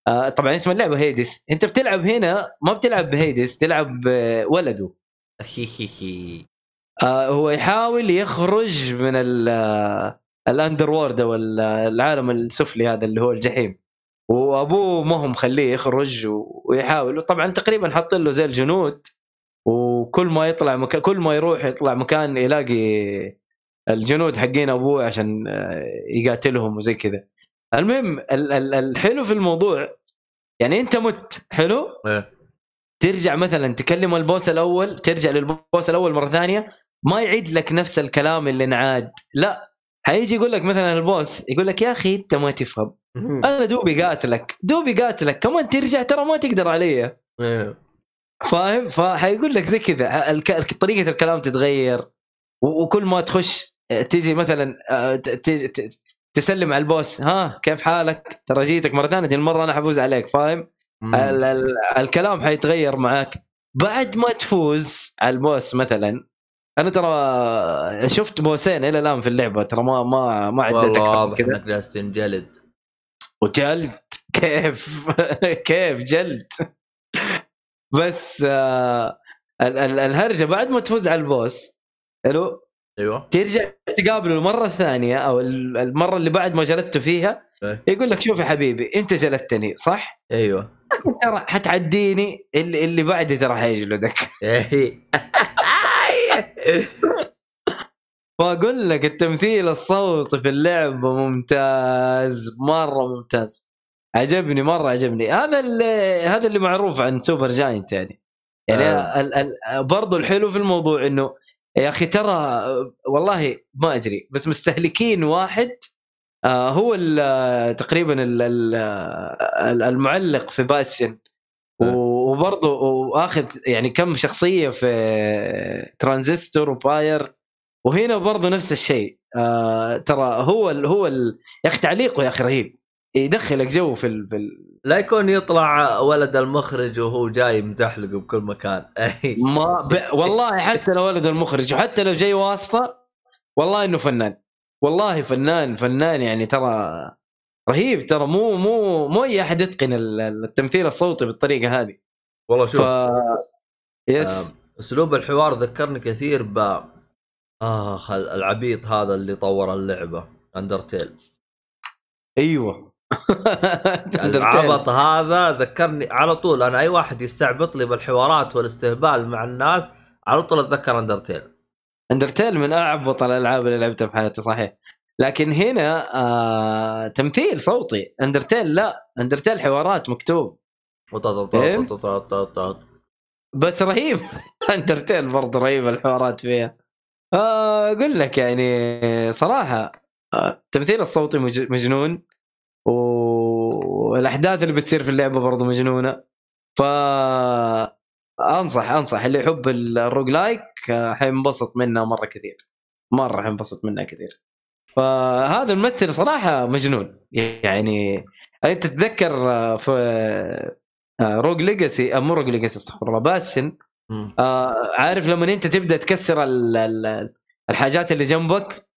آه طبعا اسم اللعبة Hades. أنت بتلعب هنا ما بتلعب ب Hades تلعب بولده. آه هو يحاول يخرج من ال- آه، ال underworld أو ال- العالم السفلي هذا اللي هو الجحيم. وأبوه ما هو مخليه يخرج ويحاول. وطبعا تقريبا حاط له زي الجنود. وكل ما يطلع مكان كل ما يروح يطلع مكان يلاقي الجنود حقين أبوه عشان آه، يقاتلهم وزي كذا. المهم ال- ال- الحلو في الموضوع يعني أنت مت حلو؟ إيه. ترجع مثلا تكلم البوس الأول ترجع للبوس الأول مرة ثانية ما يعيد لك نفس الكلام اللي انعاد. لا حيجي يقول لك مثلا البوس يقول لك يا أخي أنت ما تفهم. أنا دوبي قاتلك دوبي قاتلك. كمان ترجع ترى ما تقدر علي. إيه. فاهم؟ فحيقول لك زي كذا طريقة الكلام تتغير وكل ما تخش تيجي مثلا آه، تسلم على البوس ها كيف حالك؟ ترى جيتك مرة ثانية المرة أنا حفوز عليك فاهم. ال- ال- الكلام حيتغير معك بعد ما تفوز على البوس مثلا أنا ترى شفت بوسين إلى الآن في اللعبة ترى ما ما ما عدت أكثر من كذا. إنك جالس تنجلد. وجلد؟ كيف؟ كيف جلد؟ بس آه ال- ال- الهرجة بعد ما تفوز على البوس حلو؟ أيوه ترجع تقابله المره الثانية أو ال- المرة اللي بعد ما جلدته فيها إيه. يقول لك شوف يا حبيبي أنت جلدتني صح؟ أيوه ترى حتعديني اللي اللي بعدي ترى حيجلدك إيه. واقول لك التمثيل الصوتي في اللعبه ممتاز مرة ممتاز عجبني مرة عجبني هذا اللي هذا اللي معروف عن Supergiant يعني يعني آه. برضو الحلو في الموضوع إنه يا أخي ترى والله ما أدري بس مستهلكين واحد آه هو ال- تقريبا ال- ال- ال- المعلق في آه. وبرضه وآخذ يعني كم شخصية في Transistor و Pyre. وهنا برضه نفس الشيء آه ترى هو ال هو ال يا أخي تعليقه يا أخي رهيب. يدخلك جو في ال في ال لا يكون يطلع ولد المخرج وهو جاي مزحلق بكل مكان. ما ب... والله حتى لو ولد المخرج وحتى لو جاي واسطة والله إنه فنان. والله فنان فنان يعني ترى رهيب ترى مو مو مو أي أحد يتقن ال- التمثيل الصوتي بالطريقة هذه. والله شوف. ف يس. آم، أسلوب الحوار ذكرني كثير ب اخ العبيط هذا اللي طور اللعبة Undertale أيوه. العبيط هذا ذكرني على طول أنا أي واحد يستعبط لي بالحوارات والاستهبال مع الناس على طول أتذكر اندرتيل اندرتيل من أعبط الألعاب اللي لعبتها في حياتي صحيح. لكن هنا آه تمثيل صوتي. Undertale لا. Undertale حوارات مكتوب. بس رهيب Undertale برضه رهيب الحوارات فيها آه، أقول لك يعني صراحة التمثيل الصوتي مج- مجنون والأحداث اللي بتصير في اللعبة برضه مجنونة. ف أنصح أنصح اللي يحب ال roguelike آه، حينبسط منها مرة كثير. مرة حينبسط منها كثير. فهذا الممثل صراحة مجنون. يعني أنت تتذكر آه، في آه، Rogue Legacy مو Rogue Legacy استغفر الله Bastion. عارف لما أنت تبدأ تكسر ال- ال- الحاجات اللي جنبك؟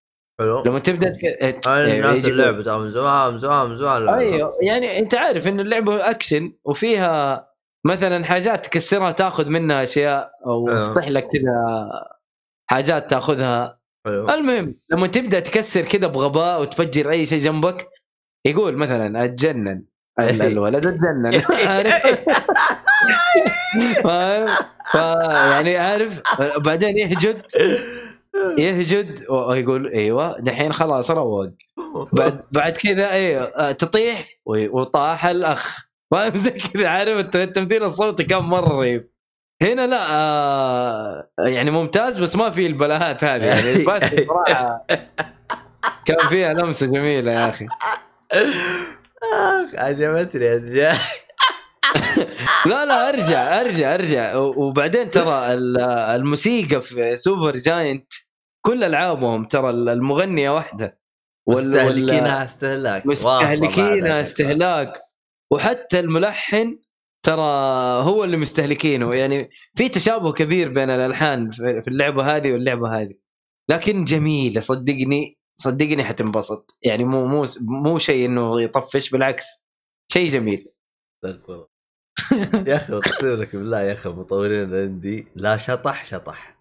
حلو. لما تبدأ تك... هاي إيه، الناس يجي- اللعبة ترى من زمان من زمان من زمان. أيوه يعني أنت عارف إن اللعبة أكشن وفيها مثلا حاجات تكسرها تاخذ منها أشياء أو أيوه. تفتح لك كذا حاجات تاخذها. حلو المهم لما تبدأ تكسر كذا بغباء وتفجر أي شيء جنبك يقول مثلا أتجنن. ال- الولد أتجنن. فاهم؟ فيعني عارف؟ بعدين يهجد. يهجد ويقول إيوه دحين خلاص روق. بعد بعد كذا أيوه تطيح وطاح الأخ. فاهم زي كذا عارف الت- التمثيل الصوتي كان مرة رهيب. هنا لا آه يعني ممتاز بس ما في البلاهات هذه يعني. بس صراحة كان فيها لمسة جميلة يا أخي. آخ عجبتني لا لا أرجع أرجع أرجع. وبعدين ترى ال- الموسيقى في سوبر جاينت كل ألعابهم ترى المغنية واحدة. مستهلكينها استهلاك. مستهلكينها. استهلاك. وحتى الملحن ترى هو اللي مستهلكينه. يعني في تشابه كبير بين الألحان في في اللعبة هذه واللعبة هذه. لكن جميله صدقني صدقني حتنبسط. يعني مو مو مو شيء إنه يطفش بالعكس شيء جميل. الله. يا أخي أقسم لك بالله يا أخي المطورين عندي لا شطح شطح.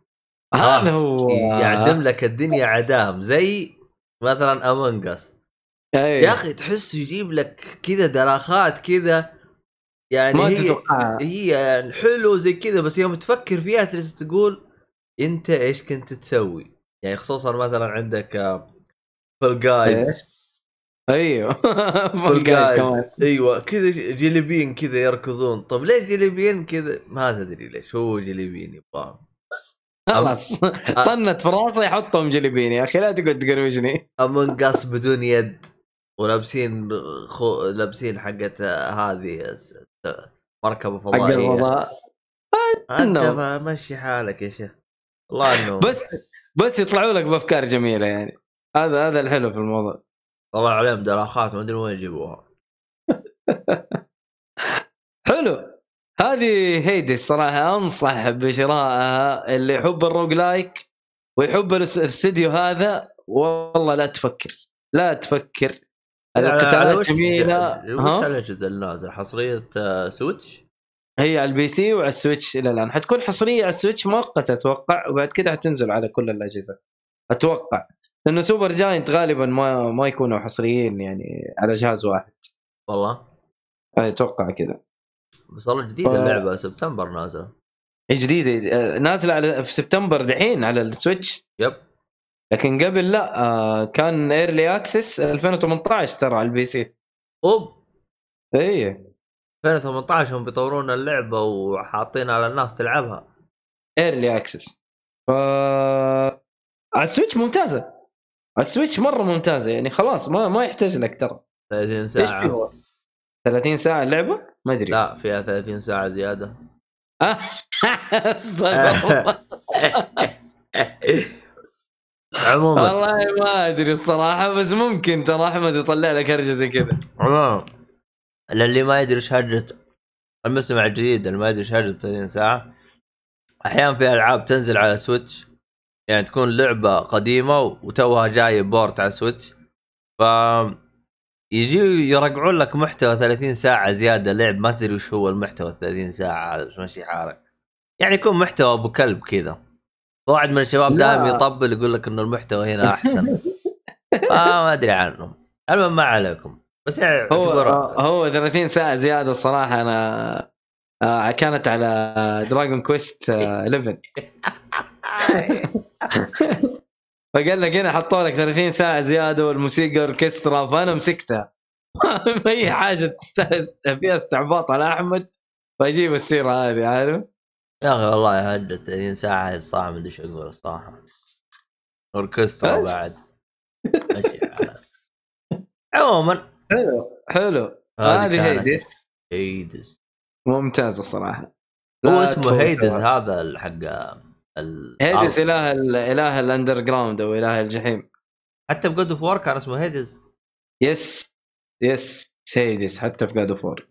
هذا هو. يعدم لك الدنيا عدام زي مثلا امونجاس أي. يا أخي تحس يجيب لك كذا دراخات كذا يعني ما هي تتوقعها هي يعني حلو زي كذا بس يوم تفكر فيها تجلس تقول أنت إيش كنت تسوي؟ يعني خصوصا مثلا عندك آه، Fall Guys إيش؟ أيوه. Fall Guys Guys كمان. أيوه كذا جليبين كذا يركضون. طب ليش جليبين كذا؟ ما تدري ليش هو جليبين يبغاهم. خلاص. طنت في راسه يحطهم جلبين يا أخي لا تقعد تقروجني. Among Us بدون يد ولابسين خو... لابسين حقت هذه س- مركبة حق فضائية. الفضاء أنت مشي حالك يا شيخ. والله انه بس بس يطلعوا لك بأفكار جميلة يعني. هذا هذا الحلو في الموضوع. طلع عليهم دراخات ما أدري وين يجيبوها. حلو. هذه هيدي الصراحة أنصح بشرائها اللي يحب ال rogue-like ويحب الاس- الاستديو هذا والله لا تفكر لا تفكر. القتالات جميلة. وش الجزء النازل حصريه آه، Switch؟ هي على ال PC وعلى ال Switch إلى الآن. حتكون حصرية على ال Switch مؤقتة أتوقع وبعد كده حتنزل على كل الأجهزة. أتوقع. لأنه Supergiant غالبا ما ما يكونوا حصريين يعني على جهاز واحد. والله؟ أتوقع كذا. بس والله جديدة ف- اللعبة سبتمبر نازلة. جديدة. نازلة على في سبتمبر دحين على ال Switch. yep. لكن قبل لا آه، كان early access 2018 ترى على ال PC. أوب. اي 2018 هم بيطورون اللعبة وحاطين على الناس تلعبها. early access ف على ال Switch ممتازة. على ال Switch مرة ممتازة. يعني خلاص ما ما يحتاج لك ترى. 30 إيش ساعة. في هو؟ 30 ساعة اللعبة؟ ما أدري. لا فيها 30 ساعة زيادة. عموما. والله ما أدري الصراحة بس ممكن ترى أحمد يطلع لك هرجه زي كذا. عموما. للي ما يدري إيش هرجه المستمع الجديد اللي ما يدري إيش هرجه 30 ساعة أحيانا في ألعاب تنزل على Switch يعني تكون لعبة قديمة وتوها جاية port على Switch ف يجي يرقعون لك محتوى 30 ساعة زيادة لعب ما تدري وش هو المحتوى 30 ساعة هذا ماشي حالك. يعني يكون محتوى أبو كلب كذا. واحد من الشباب. دائما يطبل يقول لك إنه المحتوى هنا أحسن. آه ما أدري عنه المهم ما عليكم. بس يعني هو هو 30 ساعة زيادة الصراحة أنا آه، كانت على Dragon Quest 11 فقال لك هنا حطوا لك 30 ساعة زيادة والموسيقى أوركسترا فأنا مسكتها. ما هي حاجة فيها استعباط على أحمد فأجيب السيرة هذه عارف؟ يا أخي والله هجة 30 ساعة هي الصراحة ما أدري إيش أقول الصراحة. أوركسترا. بعد. عموما. حلو حلو. هذه Hades. Hades ممتاز الصراحة. هو اسمه. Hades هذا ال- حق ال هيدس الأرض. إله ال- إله ال underground أو إله الجحيم. حتى ب God of War كان اسمه Hades. yes yes Hades حتى في God of War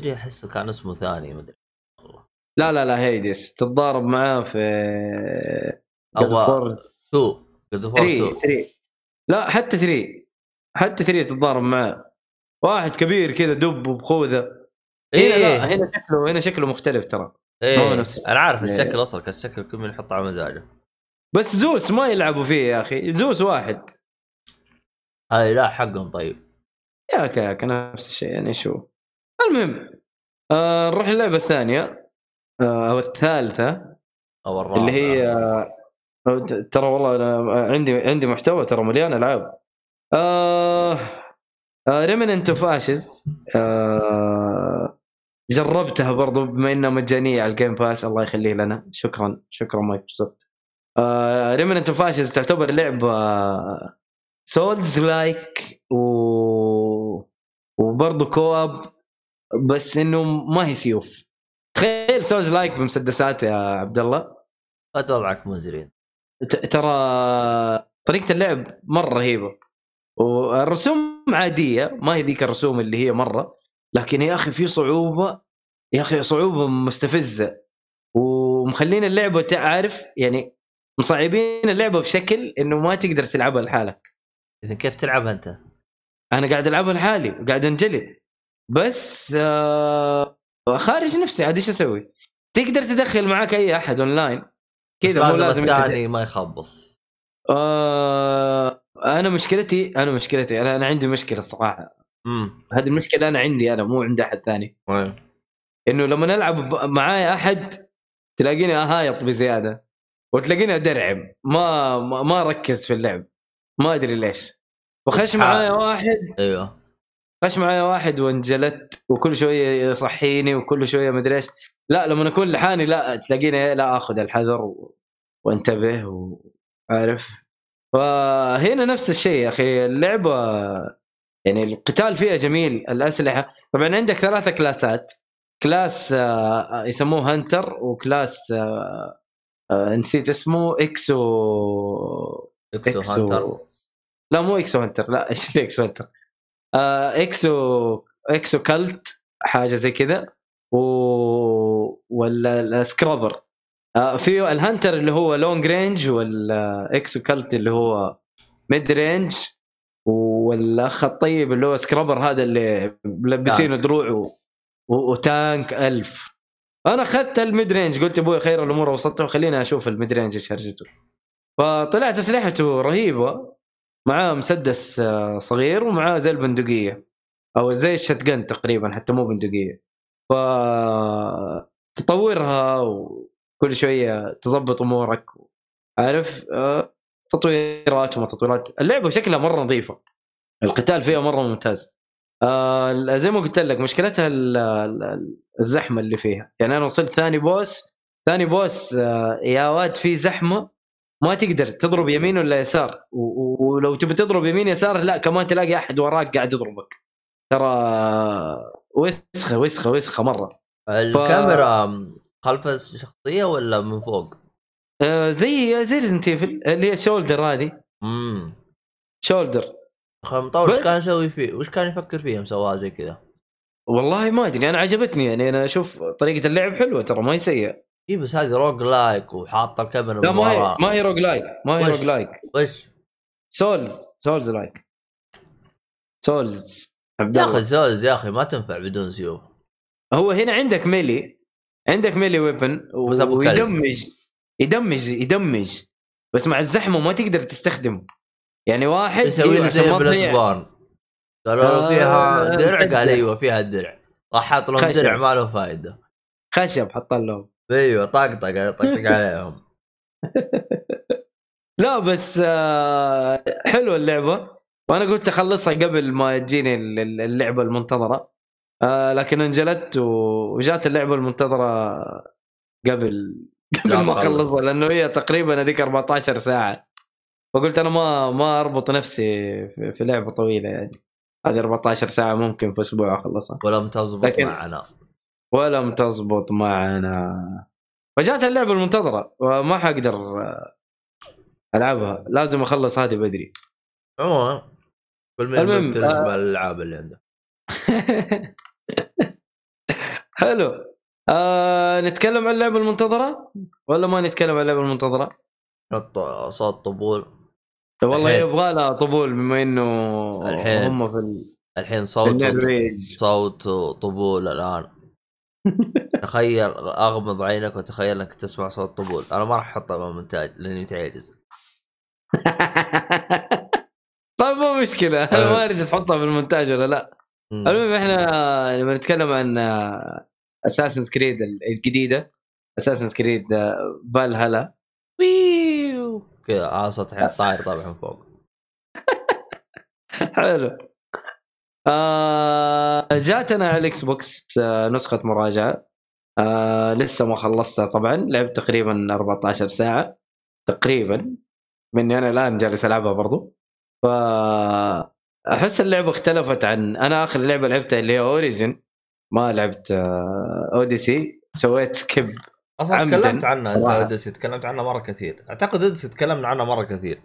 أدري أحسه كان اسمه ثاني ما أدري. والله لا لا لا Hades تتضارب معاه في God of War. 2 God of War 3 2 3 لا حتى 3 حتى 3 تتضارب معاه. واحد كبير كذا دب وبخوذه هنا إيه. لا هنا شكله هنا شكله مختلف ترى. إيه نفس- أنا عارف إيه. الشكل أصلا كان الشكل كل من يحط على مزاجه. بس زوس ما يلعبوا فيه يا أخي. زوس واحد. هاي لا حقهم طيب. يا أخي يا أخي نفس الشيء يعني شو. المهم آه نروح اللعبه الثانية. آه أو الثالثة. أو الرابع اللي هي آه، ترى والله أنا عندي عندي محتوى ترى مليان ألعاب. آه Remnant of Ashes آه جربتها برضو بما إنها مجانية على ال Game Pass الله يخليه لنا. شكرا شكرا مايكروسوفت آه Remnant of Ashes تعتبر لعبة souls-like و وبرضه co-op بس إنه ما هي سيوف. تخيل souls-like بمسدسات يا عبد الله وضعك مزرين ترى طريقة اللعب مرة رهيبة. والرسوم عادية ما هي ذيك الرسوم اللي هي مرة. لكن يا أخي في صعوبة يا أخي صعوبة مستفزة ومخلين اللعبة تعرف يعني مصعبين اللعبة بشكل إنه ما تقدر تلعبها لحالك. اذا كيف تلعبها أنت؟ أنا قاعد ألعبها لحالي وقاعد أنجلد. بس آه خارج نفسي عاد إيش أسوي؟ تقدر تدخل معاك أي أحد أونلاين؟ كذا مو لازم الثاني ما يخبص. آه أنا مشكلتي أنا مشكلتي أنا أنا عندي مشكلة الصراحة. امم هذه المشكلة أنا عندي أنا مو عند أحد ثاني. إنه لما نلعب معايا أحد تلاقيني أهايط بزيادة وتلاقيني أدرعم. ما ما, ما أركز في اللعب. ما أدري ليش. وخش معايا واحد. أيوه. خش معايا واحد وانجلت وكل شوية يصحيني وكل شوية مدري إيش. لا لما أكون لحالي لا تلاقيني لا آخذ الحذر و... وانتبه وعارف فهنا نفس الشيء يا أخي. اللعبة يعني القتال فيها جميل الأسلحة. طبعا عندك ثلاثة كلاسات. class آه، يسموه hunter و class آه، آه، نسيت اسمه ex ex hunter. لا مو ex hunter لا إيش ex hunter؟ آه ex ex-cult حاجة زي كذا. و ولا ال scrapper. آه في ال hunter اللي هو long range وال ex-cult اللي هو mid range والأخ الطيب اللي هو scrapper هذا اللي ملبسينه دروع و... و... و tank ألف. أنا أخذت ال mid range قلت أبوي خير الأمور وسطه خليني أشوف ال mid range إيش هرجته. فطلعت اسلحته رهيبة معاه مسدس آه، صغير ومعاه زي البندقية. أو زي ال shotgun تقريبا حتى مو بندقية. ف تطورها وكل شوية تظبط أمورك عارف؟ آه، تطويرات وما تطويرات. اللعبة شكلها مرة نظيفة. القتال فيها مرة ممتاز. آه زي ما قلت لك مشكلتها ال- ال- الزحمة اللي فيها. يعني أنا وصلت ثاني بوس ثاني بوس آه يا واد في زحمة ما تقدر تضرب يمين ولا يسار. ولو تبي تضرب يمين يسار لا كمان تلاقي أحد وراك قاعد يضربك. ترى وسخة وسخة وسخة مرة. الكاميرا خلف الشخصية ولا من فوق؟ آه زي زي Resident Evil اللي هي shoulder هذه امم shoulder مطور إيش كان يسوي فيه؟ وش كان يفكر فيها مسواها زي كذا؟ والله ما أدري أنا عجبتني يعني أنا أشوف طريقة اللعب حلوة ترى ما هي سيئة اي بس هذه rogue-like وحاطة الكاميرا لا ما هي. ما هي rogue-like ما هي؟ rogue-like وش؟ souls souls-like souls يا أخي souls يا أخي ما تنفع بدون سيوف هو هنا عندك melee عندك melee weapon. ويدمج يدمج يدمج. بس مع الزحمة ما تقدر تستخدمه. يعني واحد يسوي أيوة لي عشان زي Bloodborne قالوا له آه، فيها درع قال. أيوه فيها درع. راح حاط لهم. درع ما له فائده خشب حط لهم. أيوه طقطق طقطق عليهم. لا بس آه، حلوة اللعبة. وأنا قلت أخلصها قبل ما تجيني ال- ال- اللعبة المنتظرة. آه، لكن انجلت وجات اللعبة المنتظرة قبل قبل ما. أخلصها لأنه هي تقريبا هذيك 14 ساعة. فقلت أنا ما ما أربط نفسي في لعبة طويلة يعني. هذه 14 ساعة ممكن في أسبوع أخلصها. ولم تزبط لكن- معنا. ولم تزبط معنا. فجات اللعبة المنتظرة وما حقدر ألعبها. لازم أخلص هذه بدري. عموما بالمهم المهم، آه. الالعاب اللي عنده. حلو. آه نتكلم عن اللعبة المنتظرة ولا ما نتكلم عن اللعبة المنتظرة؟ حط صوت طبول والله. يبغى لها طبول بما إنه الحين. هم في ال- الحين صوت صوت طبول الآن تخيل أغمض عينك وتخيل إنك تسمع صوت طبول أنا ما راح احطه بالمونتاج لأني متعجز طيب مو مشكلة أنا ما أريد تحطها في المونتاج ولا لا. المهم إحنا لما نتكلم عن Assassin's Creed الجديدة. Assassin's Creed Valhalla ويو كذا صوت الحين طاير من فوق حلو آه جاتنا على ال Xbox آه نسخه مراجعه آه لسه ما خلصتها طبعا لعبت تقريبا 14 ساعه تقريبا مني أنا الان جالس العبها برضو ف احس اللعبه اختلفت عن أنا اخر لعبه لعبتها اللي هي Origins ما لعبت آه Odyssey سويت skip أصلا تكلمت عنها أنت. Odyssey تكلمت عنها مرة كثير. أعتقد Odyssey تكلمنا عنها مرة كثير.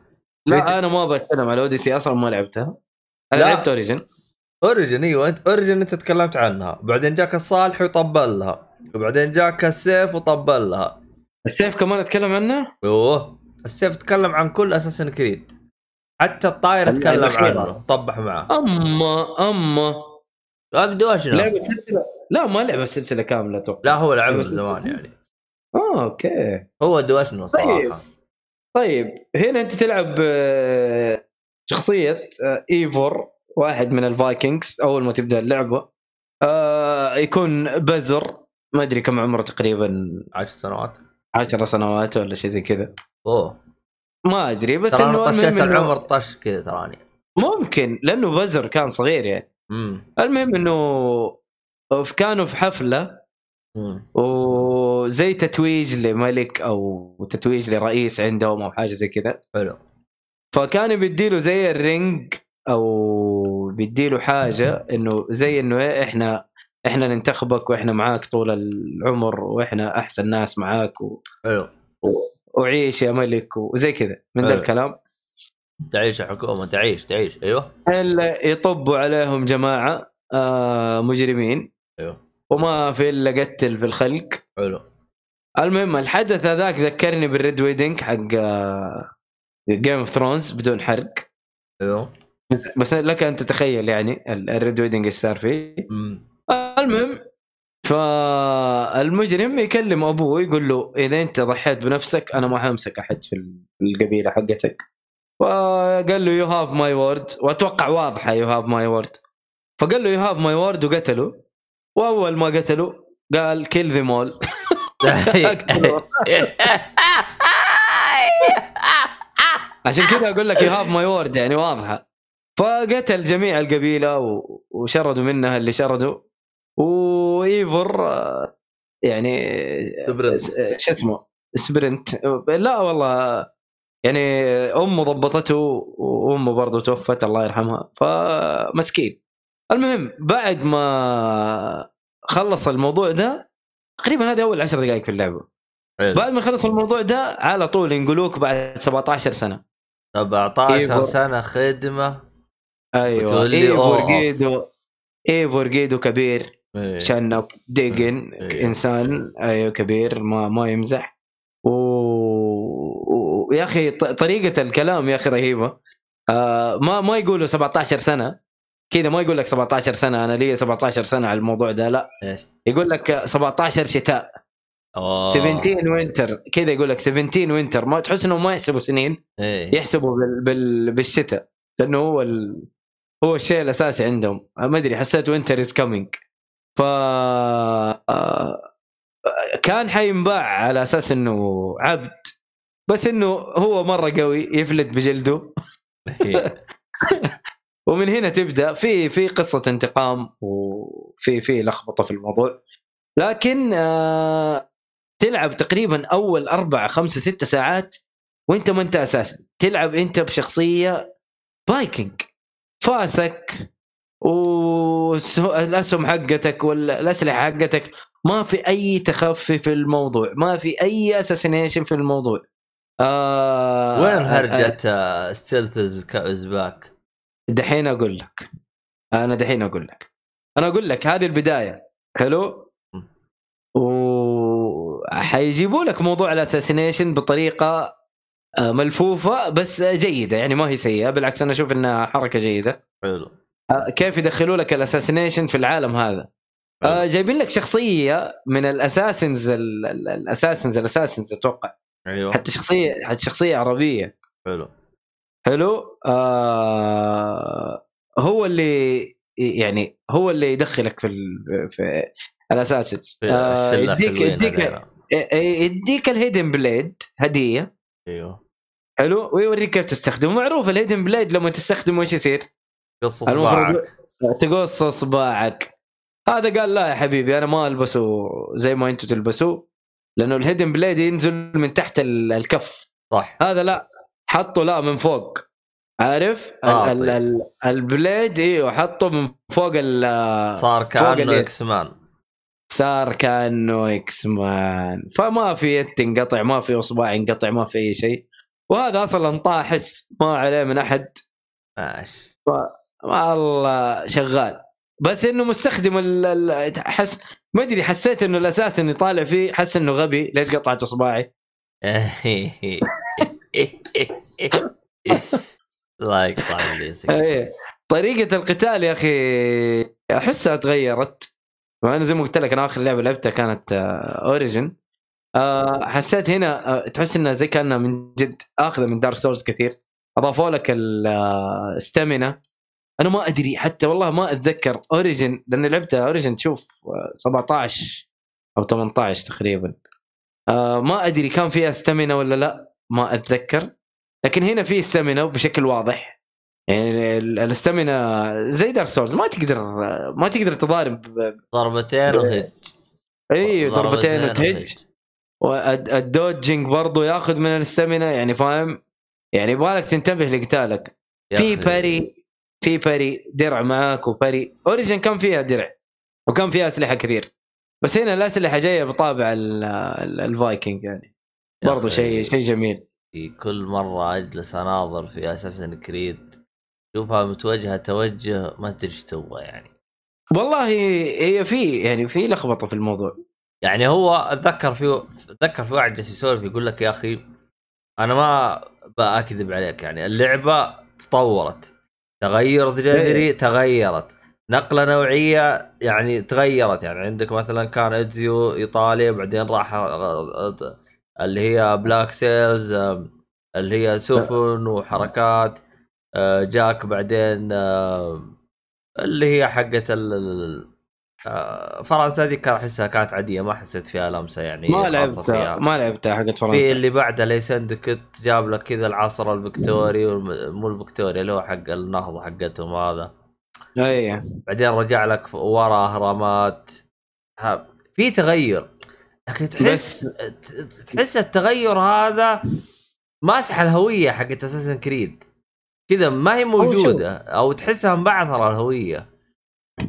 لا أنا ما بتكلم على Odyssey أصلا ما لعبتها. أنا لا. لعبت Origins Origins إيوه. انت Origins أنت تكلمت عنها. بعدين جاك الصالح وطبل لها. وبعدين جاك السيف وطبل لها. السيف كمان أتكلم عنه؟ أوه. السيف تكلم عن كل Assassin's Creed حتى الطاير ال- تكلم. عنه. طبح معاه أما أما ابدا وش لعبة سلسلة. لا ما لعبة سلسلة كاملة أتوقع. لا هو لعب من زمان يعني. آه أوكي. هو دوشنا صراحة. طيب هنا أنت تلعب آه، شخصية آه، إيفور واحد من ال Vikings أول ما تبدأ اللعبة. آه، يكون بزر. ما أدري كم عمره تقريبا. عشر سنوات. 10 سنوات ولا شيء زي كذا. أوه. ما أدري بس إنه طشيت العمر طش كذا تراني. ممكن لأنه بزر كان صغير يعني. امم المهم إنه كانوا في حفلة أمم. وزي تتويج لملك أو تتويج لرئيس عندهم أو حاجة زي كذا. حلو. فكان بيديله زي الرينج أو بيديله حاجة إنه زي إنه إيه إحنا إحنا ننتخبك وإحنا معاك طول العمر وإحنا أحسن ناس معاك و... حلو. وعيش يا ملك وزي كذا. من ذا. الكلام. تعيش يا حكومة تعيش تعيش. أيوه. يطبوا عليهم جماعة آه مجرمين. أيوه. وما في إلا قتل في الخلق. حلو. المهم الحدث هذاك ذكرني بال Red Wedding حق Game of Thrones بدون حرق. أيوه. بس, بس لك أن تتخيل يعني ال- ال Red Wedding إيش صار فيه. المهم فالمجرم يكلم أبوه يقول له إذا أنت ضحيت بنفسك أنا ما حمسك أحد في القبيلة حقتك. وقال له you have my word وأتوقع واضحة you have my word فقال له you have my word وقتله وأول ما قتله قال kill them all عشان كذا أقول لك you have my word يعني واضحة. فقتل جميع القبيلة وشردوا منها اللي شردوا. وإيفور يعني شو اسمه؟ sprint لا والله يعني امه ضبطته وامه برضه توفت الله يرحمها. فمسكين. المهم بعد ما خلص الموضوع ده تقريبا هذه أول عشر دقائق في اللعبة. حلو. بعد ما خلص الموضوع ده على طول ينقلوك بعد 17 سنة. 17 إيفور. سنة خدمة. أيوه. إيفور. جيدو إيفور جيدو كبير. إيه. شنب دقن إيه. إنسان. أيوه كبير ما ما يمزح. و... يا أخي طريقة الكلام يا أخي رهيبة. آه ما ما يقولوا 17 سنة. كذا ما يقول لك 17 سنة أنا لي 17 سنة على الموضوع ده. لا إيش؟ يقول لك 17 شتاء. أوه. 17 winter كذا يقول لك 17 winter ما تحس إنهم ما يحسبوا سنين إيه. يحسبوا بال... بال... بالشتاء. لأنه هو ال... هو الشيء الأساسي عندهم. ما أدري حسيت winter is coming ف آه، كان حينباع على أساس إنه عبد. بس إنه هو مرة قوي يفلت بجلده. ومن هنا تبدأ. في في قصة انتقام وفي في لخبطة في الموضوع. لكن آه تلعب تقريبا أول أربع خمسة ستة ساعات وأنت ما انت assassin. تلعب أنت بشخصية فايكنج. فاسك والاسهم حقتك ولا الأسلحة حقتك. ما في أي تخفي في الموضوع. ما في أي assassination في الموضوع. آه وين هرجة آه. stealth is back؟ دحين أقول لك. أنا دحين أقول لك. أنا أقول لك هذه البداية. حلو؟ وحيجيبوا لك موضوع الأساسينيشن بطريقة آه، ملفوفة بس جيدة. يعني ما هي سيئة بالعكس أنا أشوف إنها حركة جيدة. حلو. آه، كيف يدخلوا لك الأساسينيشن في العالم هذا؟ آه جايبين لك شخصية من الأساسنز الأساسنز الأساسنز أتوقع. أيوه. حتى شخصية حتى شخصية عربية. حلو. حلو؟ آه هو اللي يعني هو اللي يدخلك في في ال Assassins آه يديك يديك يديك ال hidden blade هدية. أيوه. حلو؟ ويوريك كيف تستخدمه. معروف ال hidden blade لما تستخدمه إيش يصير؟ قص صباعك تقص صباعك هذا قال لا يا حبيبي أنا ما ألبسه زي ما أنتم تلبسوه. لأنه ال hidden blade ينزل من تحت الكف. صح. هذا لا حطه لا من فوق. عارف؟ آه ال طيب. ال blade إيوه حطه من فوق ال صار كأنه X-Men صار كأنه X-Men فما في يد تنقطع ما في إصبع ينقطع ما في أي شيء. وهذا أصلا طاحس ما عليه من أحد. ماشي. والله شغال. بس إنه مستخدم احس ما أدري حسيت إنه ال assassin اللي طالع فيه حس إنه غبي. ليش قطعت إصبعي؟ like إيه. طريقة القتال يا أخي أحسها تغيرت. إنه زي ما قلت لك أنا آخر لعبة لعبتها كانت Origin آه، حسيت هنا آه، تحس إنها زي كأنها من جد آخذة من Dark Souls كثير. أضافوا لك ال stamina أنا ما أدري حتى والله ما أتذكر Origin لأن لعبتها Origin تشوف 17 أو 18 تقريبا. آه ما أدري كان فيها stamina ولا لا ما أتذكر. لكن هنا في stamina بشكل واضح. يعني ال stamina زي Dark Souls ما تقدر ما تقدر تضارب ضربتين وتهج إي ضربتين وتهج وال dodging برضو ياخذ من ال stamina يعني فاهم؟ يعني يبغالك تنتبه لقتالك. في parry في parry درع معاك و parry Origin كان فيها درع؟ وكان فيها أسلحة كثير. بس هنا الأسلحة جاية بطابع الفايكنج يعني. برضو شيء شيء جميل. في كل مرة أجلس أناظر في Assassin's Creed شوفها متوجهة توجه ما تدري إيش تبغى يعني. والله هي في يعني في لخبطة في الموضوع. يعني هو أتذكر في أتذكر في واحد جالس يسولف يقول لك يا أخي أنا ما بأكذب عليك يعني. اللعبة تطورت. تغير جذري إيه. تغيرت. نقلة نوعية يعني تغيرت. يعني عندك مثلا كان Ezio إيطاليا بعدين راح اللي هي Black Sails اللي هي سفن وحركات. آه، جاك بعدين اللي هي حقت آه، فرنسا هذيك أحسها كانت عادية ما حسيت فيها لمسة يعني ما لعبتها ما لعبتها حقت فرنسا. في اللي بعدها ليسندكت جاب لك كذا العصر الفكتوري مو الفكتوري اللي هو حق النهضة حقتهم هذا. أي. بعدين رجع لك ورا أهرامات. في تغير. لكن تحس بس... تحس التغير هذا ماسح الهوية حقت اساسن كريد كذا ما هي موجودة أو تحسها مبعثره الهويه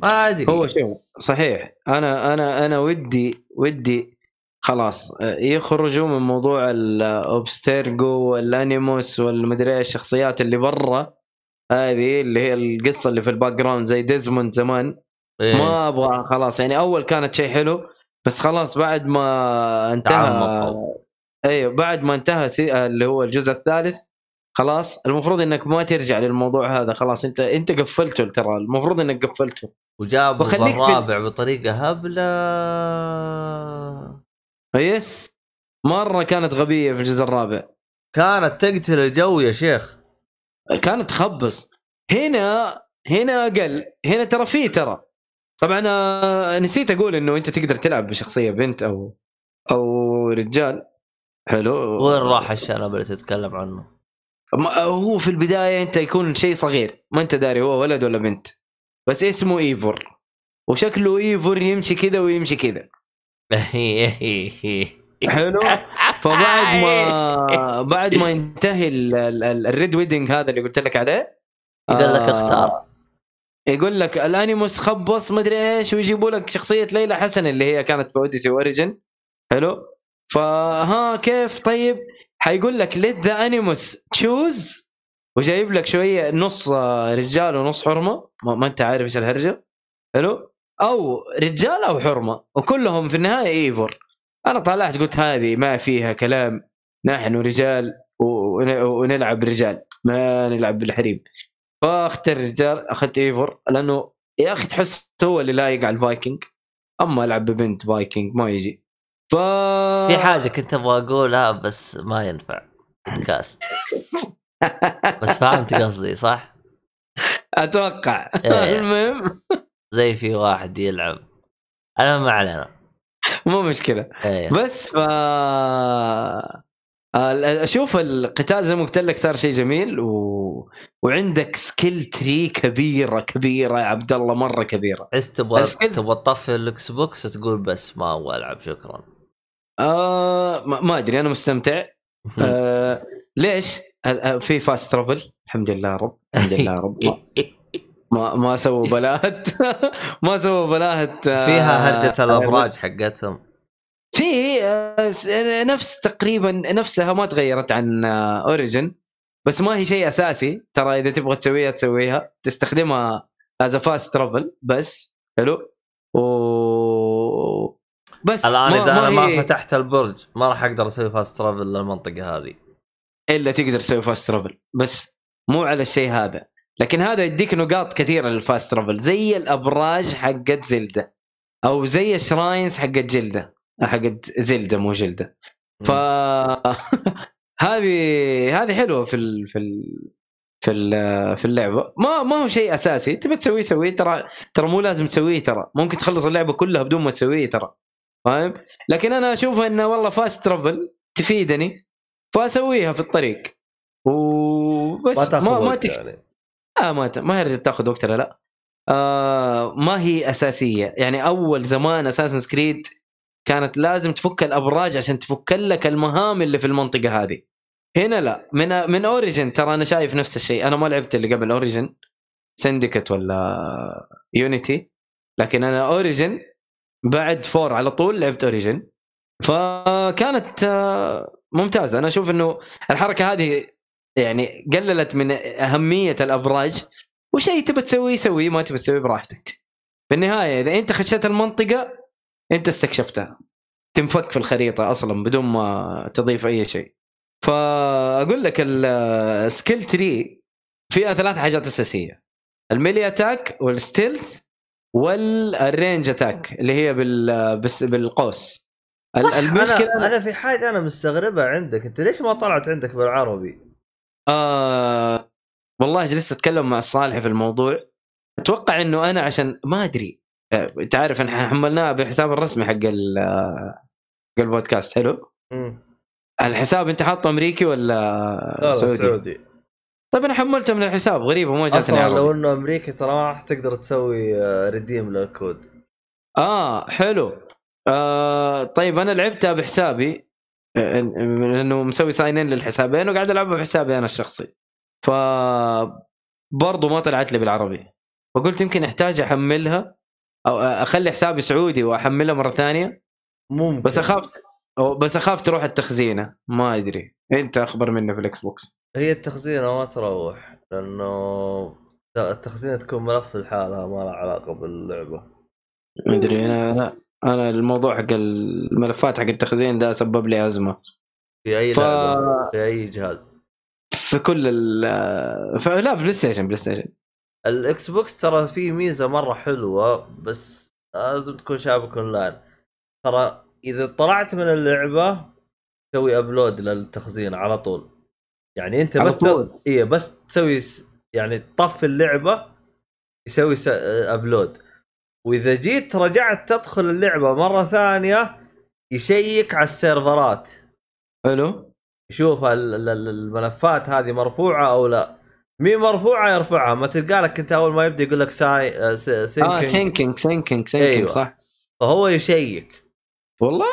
ما أدري. هو شوف صحيح. أنا أنا أنا ودي ودي خلاص يخرجوا من موضوع ال Abstergo وال Animus والمدري الشخصيات اللي برا هذه اللي هي القصة اللي في ال background زي Desmond زمان. إيه؟ ما أبغى خلاص يعني أول كانت شيء حلو بس خلاص بعد ما انتهى أيوه بعد ما انتهى اللي هو الجزء الثالث خلاص المفروض إنك ما ترجع للموضوع هذا خلاص أنت أنت قفلته ترى المفروض إنك قفلته وجاب الرابع في... بطريقة هبلة. يس مرة كانت غبية في الجزء الرابع. كانت تقتل الجو يا شيخ. كانت تخبص. هنا هنا أقل. هنا ترى في ترى. طبعا آه، نسيت أقول إنه أنت تقدر تلعب بشخصية بنت أو أو رجال. حلو. وين راح الشنب اللي تتكلم عنه؟ ما هو في البداية أنت يكون شيء صغير. ما أنت داري هو ولد ولا بنت. بس اسمه إيفور. وشكله إيفور يمشي كذا ويمشي كذا. حلو؟ فبعد ما بعد ما ينتهي ال- ال- ال- ال red wedding هذا اللي قلت لك عليه يقول لك آه، اختار. يقول لك ال Animus خبص مدري إيش ويجيبوا لك شخصية ليلى حسن اللي هي كانت في Odyssey Origin حلو؟ فها كيف؟ طيب حيقول لك let the Animus choose وجايب لك شوية نص آه، رجال ونص حرمة. ما, انت عارف إيش الهرجة. حلو؟ أو رجال أو حرمة وكلهم في النهاية ايفور أنا طلعت قلت هذه ما فيها كلام. نحن رجال ون- ونلعب رجال ما نلعب بالحريم. فاختار رجال اخذت ايفور لأنه يا أخي تحس هو اللي لايق على الفايكنج. أما ألعب ببنت فايكنج ما يجي. ف في حاجة كنت أبغى أقولها بس ما ينفع. بودكاست. بس فهمت قصدي صح؟ أتوقع. إيه. المهم. زي في واحد يلعب. أنا ما علينا. مو مشكلة. إيه. بس ف أشوف القتال زي ما قلت لك صار شيء جميل و... وعندك skill tree كبيرة كبيرة يا عبد الله مرة كبيرة. بس تبغى؟ تبغى تطفي ال Xbox وتقول بس ما أبغى ألعب شكرا. آه ما أدري أنا مستمتع. آه ليش؟ في fast travel الحمد لله رب الحمد لله رب. ما ما, سووا بلاهة. ما سووا بلاهة آه، فيها هرجة الابراج حقتهم. في آه، نفس تقريبا نفسها ما تغيرت عن Origin بس ما هي شيء أساسي. ترى إذا تبغى تسويها تسويها. تستخدمها as fast travel بس. حلو. و بس الآن إذا أنا ما هي فتحت البرج ما راح أقدر أسوي fast travel للمنطقة هذه. إلا تقدر تسوي fast travel بس مو على الشيء هذا. لكن هذا يديك نقاط كثيرة لل fast travel زي الأبراج حقت Zelda. أو زي ال shrines حقت جلدة. حقت Zelda مو جلدة. ف هذه هذه حلوة في ال... في ال... في ال- في اللعبة. ما ما هو شيء أساسي. تبي تسويه سويه. ترى ترى مو لازم تسويه ترى. ممكن تخلص اللعبة كلها بدون ما تسويه ترى. فاهم لكن أنا أشوف انه والله fast travel تفيدني فأسويها في الطريق. وبس ما تاخذ ما, ما وقت تك... يعني. آه ما ت... ما هي تاخذ وقت ولا لا. آه ما هي أساسية. يعني أول زمان Assassin's Creed كانت لازم تفك الأبراج عشان تفك لك المهام اللي في المنطقة هذه. هنا لا. من من Origin ترى أنا شايف نفس الشيء. أنا ما لعبت اللي قبل Origin Syndicate ولا Unity لكن أنا Origin بعد four على طول لعبت Origin فكانت آه، ممتازة. أنا أشوف إنه الحركة هذه يعني قللت من أهمية الأبراج. وشيء تبى تسويه سويه. ما تبى تسويه براحتك. بالنهاية إذا أنت خشيت المنطقة أنت استكشفتها. تنفك في الخريطة أصلا بدون ما تضيف أي شيء. فأقول لك ال skill tree فيها ثلاث حاجات أساسية. ال melee attack وال stealth وال range attack اللي هي بال بس بالقوس. ال- المشكلة أنا أنا في حاجة أنا مستغربها عندك. أنت ليش ما طلعت عندك بالعربي؟ آه والله جلست أتكلم مع الصالح في الموضوع. أتوقع إنه أنا عشان ما أدري. آه، انت عارف إحنا حملناها بالحساب الرسمي حق ال- آه، حق البودكاست حلو؟ الحساب أنت حاطه أمريكي ولا لا لا سعودي؟ سعودي. طيب أنا حملته من الحساب غريبة ما جاتني أصلا لو إنه أمريكي ترى ما راح تقدر تسوي redeem لل code. آه حلو. آه طيب أنا لعبتها بحسابي آه، لأنه مسوي sign in للحسابين وقاعد العبها بحسابي أنا الشخصي. ف برضو ما طلعت لي بالعربي. فقلت يمكن أحتاج أحملها أو أخلي حسابي سعودي واحملها مرة ثانية. ممكن. بس أخاف بس أخاف تروح التخزينة ما أدري. أنت أخبر مني في الإكس بوكس. هي التخزينه ما تروح لأنه التخزينه تكون ملف لحالها ما لها علاقة باللعبة. ما أدري أنا أنا أنا الموضوع حق الملفات حق التخزين ده سبب لي أزمة. في أي ف- لعبة في أي جهاز. في كل ال لا بلاي ستيشن بلاي ستيشن. الإكس بوكس ترى فيه ميزة مرة حلوة بس لازم تكون شابك أونلاين. ترى إذا طلعت من اللعبة تسوي upload للتخزين على طول. يعني أنت بس طول؟ إيه بس تسوي. يعني تطفي اللعبة يسوي س... upload وإذا جيت رجعت تدخل اللعبة مرة ثانية يشيك على ال serverات. حلو. يشوف ال- ال- ال- الملفات هذه مرفوعة أو لا. مين مرفوعة يرفعها. ما تلقى لك أنت أول ما يبدأ يقول لك ساي آه، س- آه سينكينج سينكينج سينكينج سينكينج أيوة. صح. فهو يشيك. والله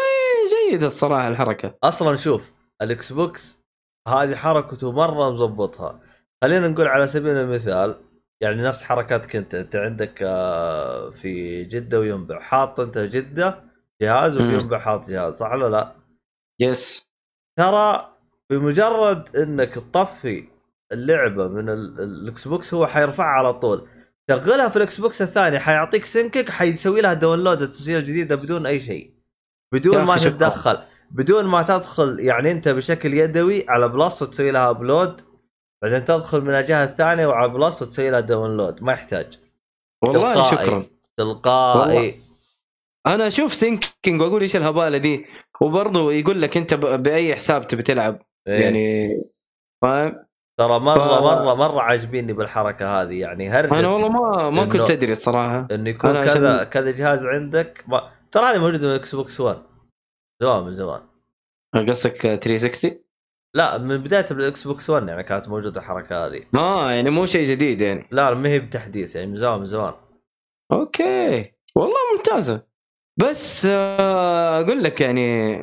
جيد الصراحة الحركة. أصلا شوف الإكس بوكس هذه حركته مرة مظبطها خلينا نقول على سبيل المثال يعني نفس حركاتك انت انت عندك آه، في جدة وينبع حاط انت جدة جهاز. وينبع حاط جهاز صح ولا لا؟ yes ترى بمجرد انك تطفي اللعبة من ال- الاكس بوكس هو حيرفعها على طول شغلها في الاكس بوكس الثاني حيعطيك sync حيسوي لها download التسجيل الجديده بدون أي شيء بدون ما. تتدخل بدون ما تدخل يعني انت بشكل يدوي على plus وتسوي لها upload بعدين تدخل من الجهة الثانية وعلى plus وتسوي لها download ما يحتاج. والله تلقائي. شكرا. تلقائي. والله. أنا أشوف syncing وأقول إيش الهبالة دي. وبرضه يقول لك أنت بأي حساب تبي تلعب. إيه. يعني فاهم؟ ترى مرة ف- مرة مرة عاجبيني بالحركة هذه يعني هرجت أنا والله ما ما كنت أدري الصراحة. إنه يكون كذا عشان- كذا جهاز عندك. ما... ترى هذه موجودة من إكس بوكس 1 زمان من زمان. قصدك 360 لا من بداية الإكس بوكس 1 يعني كانت موجودة الحركة هذه. آه يعني مو شيء جديد يعني. لا ما هي بتحديث يعني من زمان من زمان. أوكي. والله ممتازة. بس آه، أقول لك يعني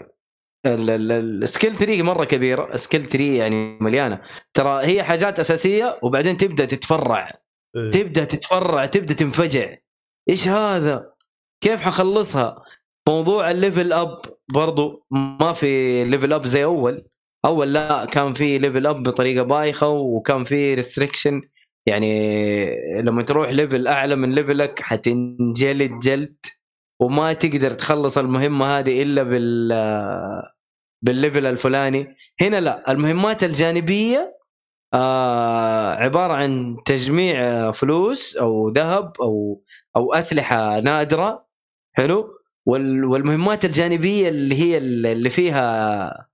ال skill tree مرة كبيرة. skill tree يعني مليانة. ترى هي حاجات أساسية وبعدين تبدأ تتفرع. تبدأ تتفرع تبدأ تنفجع. إيش هذا؟ كيف حخلصها؟ موضوع ال level up برضو ما في level up زي أول. أول لا كان في level up بطريقة بايخة وكان في restriction يعني لما تروح level أعلى من level ك حتنجلد جلد وما تقدر تخلص المهمة هذه إلا بال بال level الفلاني. هنا لا المهمات الجانبية آه عبارة عن تجميع فلوس أو ذهب أو أو أسلحة نادرة. حلو؟ والمهمات الجانبية اللي هي اللي فيها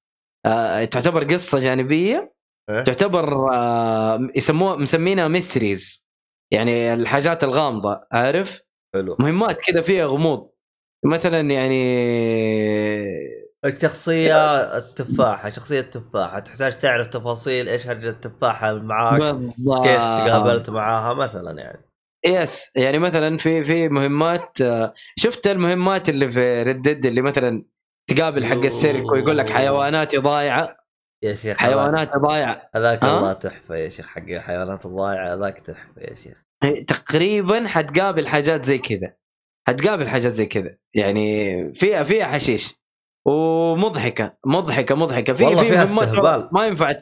آه تعتبر قصة جانبية إيه؟ تعتبر آه يسموها مسمينها ميستريز يعني الحاجات الغامضة عارف؟ حلو. مهمات كذا فيها غموض. مثلا يعني الشخصية التفاحة شخصية التفاحة تحتاج تعرف تفاصيل إيش هرجة التفاحة معاك بالضبط. كيف تقابلت معاها مثلا يعني. يس يعني مثلا في في مهمات آه، شفت المهمات اللي في ردد اللي مثلا تقابل حق السيرك ويقول لك حيواناتي ضايعة؟ يا شيخ حيواناتي ضايعة. هذاك؟ والله تحفة يا شيخ حق الحيوانات الضايعة هذاك تحفة يا شيخ. تقريبا حتقابل حاجات زي كذا. حتقابل حاجات زي كذا. يعني فيها فيها حشيش. ومضحكة مضحكة مضحكة. في في مهمات. ما ينفع.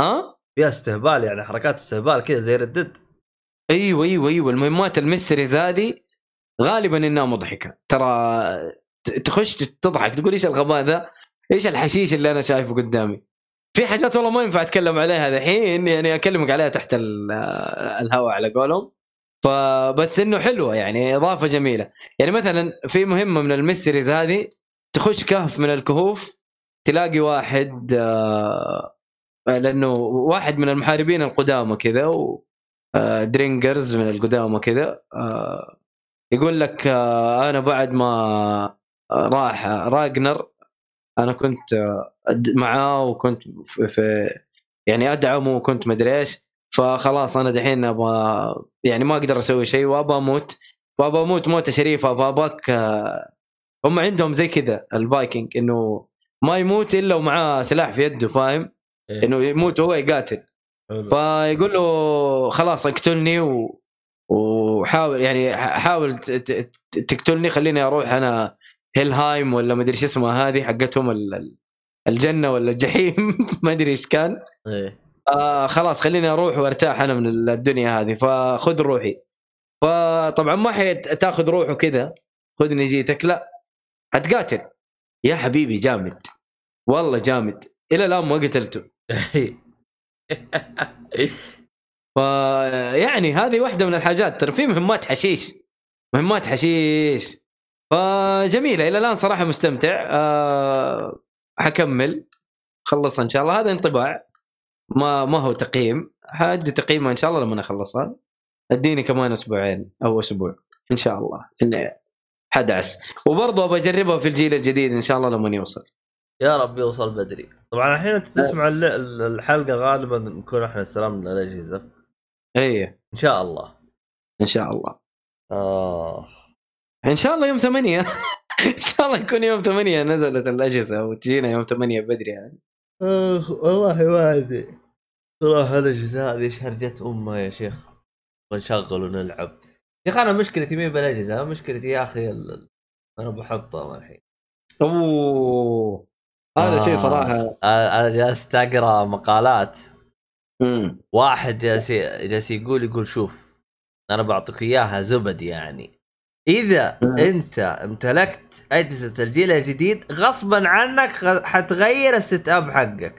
ها؟ فيها استهبال يعني حركات استهبال كذا زي ردد أيوه أيوه أيوه المهمات ال mysteries هذه غالبا إنها مضحكة ترى تخش تضحك تقول إيش الغباء ذا؟ إيش الحشيش اللي أنا شايفه قدامي؟ في حاجات والله ما ينفع أتكلم عليها دحين يعني أكلمك عليها تحت ال- الهواء على قولهم فبس إنه حلوة يعني إضافة جميلة يعني مثلا في مهمة من ال mysteries هذه تخش كهف من الكهوف تلاقي واحد آه، لأنه واحد من المحاربين القدامى كذا و درينجرز من القدامى كذا آه، يقول لك آه، أنا بعد ما آه، راح راجنر أنا كنت آه، معاه وكنت في- يعني أدعمه وكنت مدري إيش فخلاص أنا دحين أبغى يعني ما أقدر أسوي شيء وابى أموت وابى أموت موتة شريفة فاباك آه، هم عندهم زي كذا الفايكنج إنه ما يموت إلا ومعاه سلاح في يده فاهم؟ إيه. إنه يموت وهو يقاتل. فيقول له خلاص اقتلني و... وحاول يعني حاول ت- ت- ت- تقتلني خليني أروح أنا هيلهايم ولا ما أدري إيش اسمها هذه حقتهم ال- ال- الجنة ولا الجحيم ما أدري إيش كان. إيه. آه خلاص خليني أروح وأرتاح أنا من الدنيا هذه فخذ روحي. فطبعا ما حتاخذ روحه كذا خذني جيتك لا. حتقاتل يا حبيبي جامد. والله جامد. إلى الآن ما قتلته. فيعني هذه واحدة من الحاجات ترى في مهمات حشيش مهمات حشيش. فجميلة إلى الآن صراحة مستمتع. حكمل خلصها إن شاء الله. هذا انطباع. ما ما هو تقييم. حادي تقييمها إن شاء الله لما اخلصها اديني كمان أسبوعين أو أسبوع إن شاء الله. حدعس. وبرضه ابى أجربها في الجيل الجديد إن شاء الله لما يوصل. يا رب يوصل بدري. طبعا الحين أنت تسمع الحلقة غالبا نكون إحنا استلمنا الأجهزة. اي إن شاء الله. إن شاء الله. آه. إن شاء الله يوم ثمانية. إن شاء الله يكون يوم ثمانية نزلت الأجهزة وتجينا يوم ثمانية بدري يعني. أخ والله ما أدري. صراحة الأجهزة هذه شهرجة أمها يا شيخ. ونشغل ونلعب يا أخي أنا مشكلتي مي بالأجهزة مشكلتي يا أخي ال- أنا بحطها الحين. أوه. هذا شيء صراحة. آه، أنا جالس أقرأ مقالات. امم واحد جالس جالس يقول يقول شوف أنا بعطيك إياها زبد يعني. إذا مم. أنت امتلكت أجهزة الجيل الجديد غصبا عنك حتغير الست أب حقك.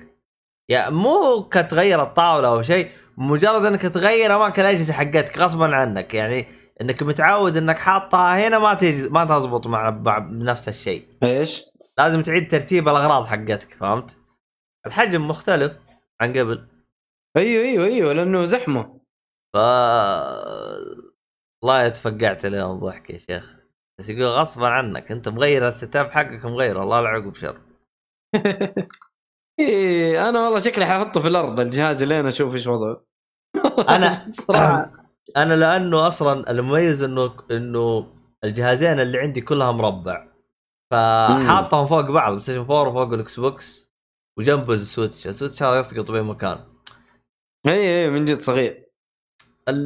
يعني مو كتغير الطاولة أو شيء مجرد إنك تغير أماكن الأجهزة حقتك غصبا عنك. يعني إنك متعود إنك حاطها هنا ما تجي ما تزبط مع مع نفس الشيء. إيش؟ لازم تعيد ترتيب الأغراض حقتك فهمت؟ الحجم مختلف عن قبل. أيوه أيوه أيوه لأنه زحمة. ف والله تفقعت اليوم ضحك يا شيخ. بس يقول غصبا عنك أنت مغير ال setup حقك مغير الله لا عقب شر. إيه أنا والله شكلي حاحطه في الأرض الجهاز لين أشوف إيش وضعه. صراحة. أنا لأنه أصلا المميز إنه إنه الجهازين اللي عندي كلها مربع فحاطهم فوق بعض PlayStation 4 وفوق ال Xbox وجنبه ال Switch. ال Switch هذا يسقط بين مكان. إي إي من جد صغير. ال...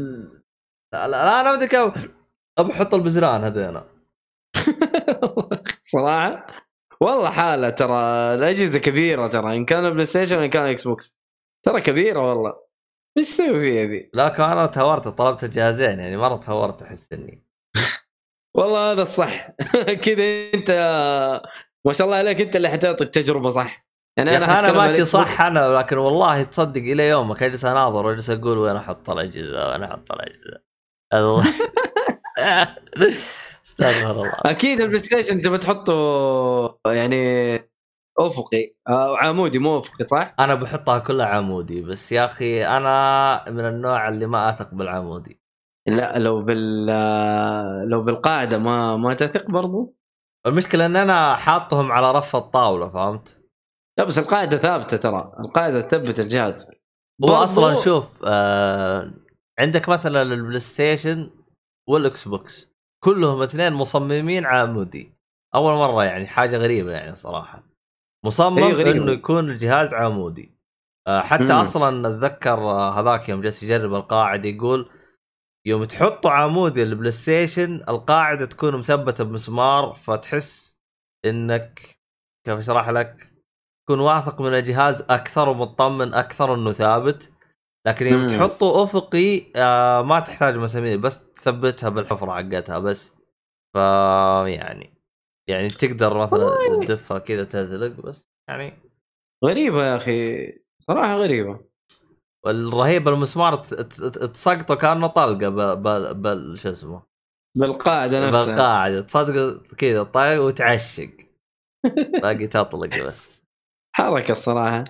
لا, لا أنا بدي كيف ابى أحط البزران هذين صراحة؟ والله حالة ترى الأجهزة كبيرة ترى إن كان PlayStation وان كان Xbox. ترى كبيرة والله. إيش تسوي فيها ذي؟ لكن أنا تهورت طلبت الجهازين يعني مرة تهورت أحس إني. والله هذا الصح كذا انت ما شاء الله عليك انت اللي حتعطي التجربة صح يعني أنا عن ماشي. صح أنا لكن والله تصدق إلى يومك أجلس أناظر وأجلس أقول وين أحط الأجهزة وين أحط الأجهزة. استغفر الله أكيد ال PlayStation تبى تحطه يعني افقي أو عمودي مو افقي صح؟ أنا بحطها كلها عمودي بس يا أخي أنا من النوع اللي ما أثق بالعمودي لا لو بال لو بالقاعدة ما ما تثق برضو؟ المشكلة إن أنا حاطهم على رف الطاولة فهمت؟ لا بس القاعدة ثابتة ترى. القاعدة تثبت الجهاز. هو أصلا شوف آه عندك مثلا ال PlayStation وال Xbox كلهم اثنين مصممين عمودي أول مرة يعني حاجة غريبة يعني صراحة. مصمم أي غريبة. إنه يكون الجهاز عمودي آه حتى مم. أصلا أتذكر آه، هذاك يوم جالس يجرب القاعدة يقول يوم تحطوا عمودي ال PlayStation القاعدة تكون مثبتة بمسمار فتحس إنك كيف أشرح لك؟ تكون واثق من الجهاز أكثر ومطمن أكثر إنه ثابت. لكن يوم. تحطه أفقي آه ما تحتاج مسامير بس تثبتها بالحفرة حقتها بس. ف يعني يعني تقدر مثلا تدفها كذا تزلق بس يعني. غريبة يا أخي صراحة غريبة. والرهيب المسمار تسقطه كأنه طلقة بال شو اسمه؟ بالقاعدة نفسها. بالقاعدة. تصدق كذا طاق وتعشق. باقي تطلق بس. حركة الصراحة.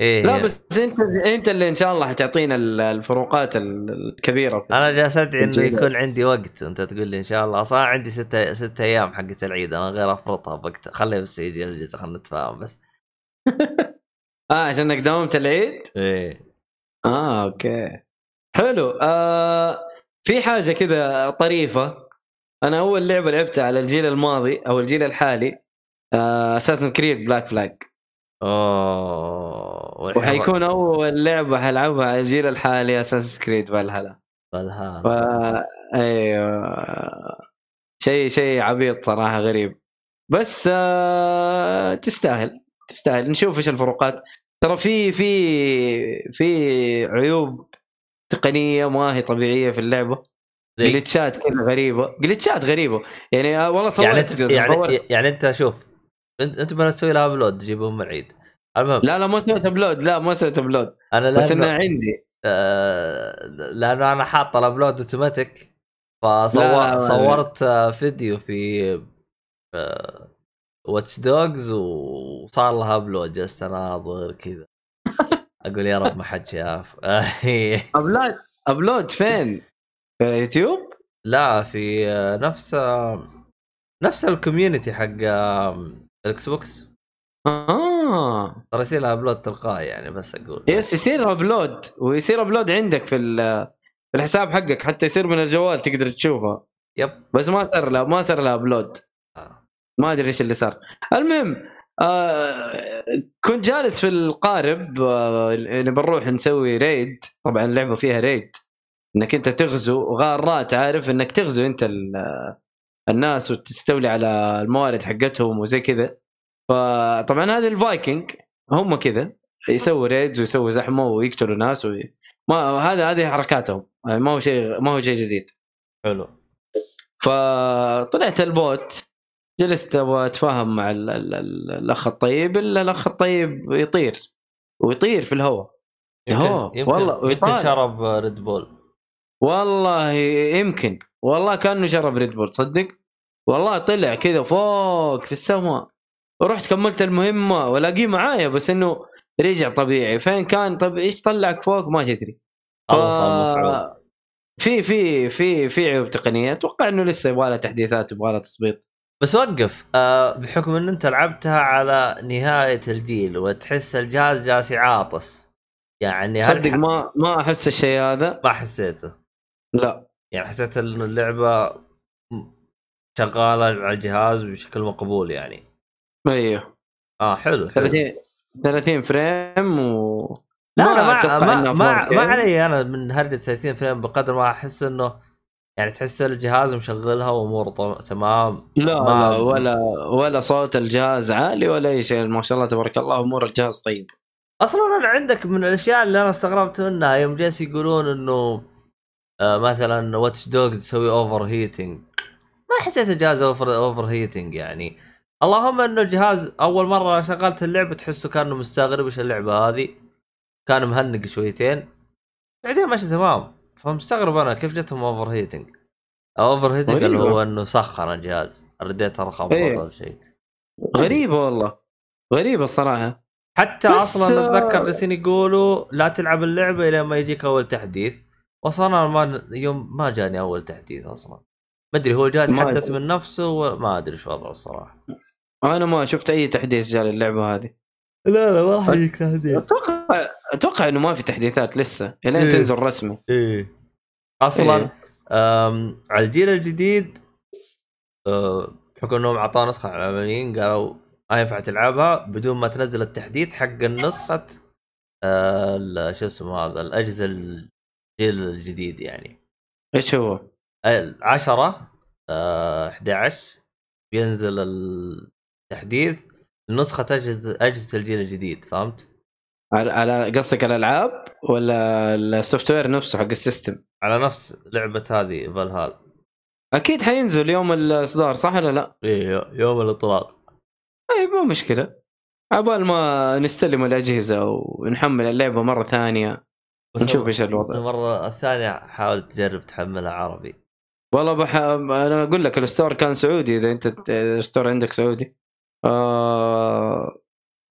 إيه. لا بس أنت أنت اللي إن شاء الله حتعطينا ال- الفروقات ال- الكبيرة أنا جالس أدعي انه. يكون عندي وقت. أنت تقول لي إن شاء الله. أصلا عندي ستة ستة أيام حقت العيد. أنا غير أفرطها بوقتها. خليه بس يجي الجزء خلينا نتفاهم بس. آه عشانك داومت العيد؟ إيه. آه أوكي. حلو. آه في حاجة كذا طريفة. أنا أول لعبة لعبتها على الجيل الماضي أو الجيل الحالي Assassin's Creed Black Flag أوه وحيكون أول لعبة حلعبها على الجيل الحالي Assassin's Creed Valhalla Valhalla. ف أيوه. شيء شيء عبيط صراحة غريب. بس آه تستاهل تستاهل. نشوف إيش الفروقات. ترى في في في عيوب تقنية ما هي طبيعية في اللعبة. جلتشات كذا غريبة. جلتشات غريبة. يعني آه، والله صورت يعني أنت صورت. يعني, يعني أنت شوف أنت أنت بلا تسوي لها upload تجيبهم العيد. المهم لا لا ما سويت upload لا ما سويت upload. أنا بس انها عندي. آه لأنه أنا حاط ال upload automatic لا، لا، فصور ما صورت آه، فيديو في Watch Dogs وصار لها upload جلست أناظر كذا. أقول يا رب ما حد شاف. upload upload فين؟ في يوتيوب؟ لا في نفس نفس ال community حق ال Xbox آه. ترى يصير لها upload تلقائي يعني بس أقول. yes يصير upload. ويصير upload عندك في ال- في الحساب حقك حتى يصير من الجوال تقدر تشوفها yep. بس ما صار لها ما صار لها upload. ما أدري إيش اللي صار. المهم آه كنت جالس في القارب آه اللي بنروح نسوي raid طبعا اللعبة فيها raid إنك أنت تغزو غارات عارف؟ إنك تغزو أنت ال- الناس وتستولي على الموارد حقتهم وزي كذا. فطبعا هذه الفايكنج هم كذا يسووا raids ويسووا زحمة ويقتلوا ناس وي... ما هذا هذه حركاتهم. يعني ما هو شيء ما هو شيء جديد. حلو. فطلعت ال boat. جلست أبغى أتفاهم مع ال ال ال الأخ الطيب إلا الأخ الطيب يطير ويطير في الهواء. هو، والله، يمكن. شرب ريد بول والله يمكن. والله كأنه شرب Red Bull تصدق؟ والله طلع كذا فوق في السماء. ورحت كملت المهمة والاقيه معايا بس إنه رجع طبيعي. فين كان؟ طب إيش طلعك فوق؟ ما تدري. مفعول. في في في في عيوب تقنية. أتوقع إنه لسه يبغى لها تحديثات يبغى لها تظبيط بس وقف. آه بحكم إن أنت لعبتها على نهاية الجيل وتحس الجهاز جالس يعاطس. يعني تصدق ما ما أحس الشيء هذا؟ ما حسيته. لا. يعني حسيت انه اللعبة شغالة على الجهاز بشكل مقبول يعني. أيوه. آه حلو حلو. 30 30 فريم و لا أنا ما أتوقع ما ما, 4K. ما علي أنا من هرجة 30 فريم بقدر ما أحس إنه يعني تحس الجهاز مشغلها واموره تمام؟ لا, ما- لا ولا ولا صوت الجهاز عالي ولا أي شيء ما شاء الله تبارك الله أمور الجهاز طيب. أصلا أنا عندك من الأشياء اللي أنا استغربت منها يوم جالس يقولون إنه آه مثلا Watch Dogs تسوي overheating ما حسيت الجهاز over overheating يعني. اللهم إنه الجهاز أول مرة شغلت اللعبة تحسه كأنه مستغرب إيش اللعبة هذه. كان مهنق شويتين. بعدين ماشي تمام. فمستغرب أنا كيف جتهم overheating overheating اللي. هو إنه سخن الجهاز. رديت رخم إيه. أو شيء. غريبة والله. غريبة الصراحة. حتى أصلا آه، أتذكر جالسين يقولوا لا تلعب اللعبة إلى ما يجيك أول تحديث. واصلا أنا ما يوم ما جاني أول تحديث أصلا. ما أدري هو ما حدث. من نفسه وما أدري شو وضعه الصراحة. أنا ما شفت أي تحديث جاء للعبة هذه. لا لا ما راح يجيك تحديث أتوقع أتوقع إنه ما في تحديثات لسه الين إيه. تنزل رسمي إيه أصلا إيه. أم على الجيل الجديد أه، بحكم إنهم اعطاه نسخة على العمليين قالوا ما ينفع تلعبها بدون ما تنزل التحديث حق النسخة أه، شو اسمه هذا الأجهزة الجيل الجديد يعني إيش هو؟ 10 آه 11 بينزل التحديث لنسخة أجهزة أجهزة الجيل الجديد فهمت؟ على, على قصدك الألعاب ولا ال software نفسه حق ال system؟ على نفس لعبة هذه فالهال أكيد حينزل يوم الإصدار صح ولا لا؟ إيه يوم الإطلاق اي مو مشكلة عبال ما نستلم الأجهزة ونحمل اللعبة مرة ثانية نشوف إيش الوضع المرة الثانية حاول تجرب تحملها عربي والله بح... أنا أقول لك ال store كان سعودي إذا أنت ال store عندك سعودي آه...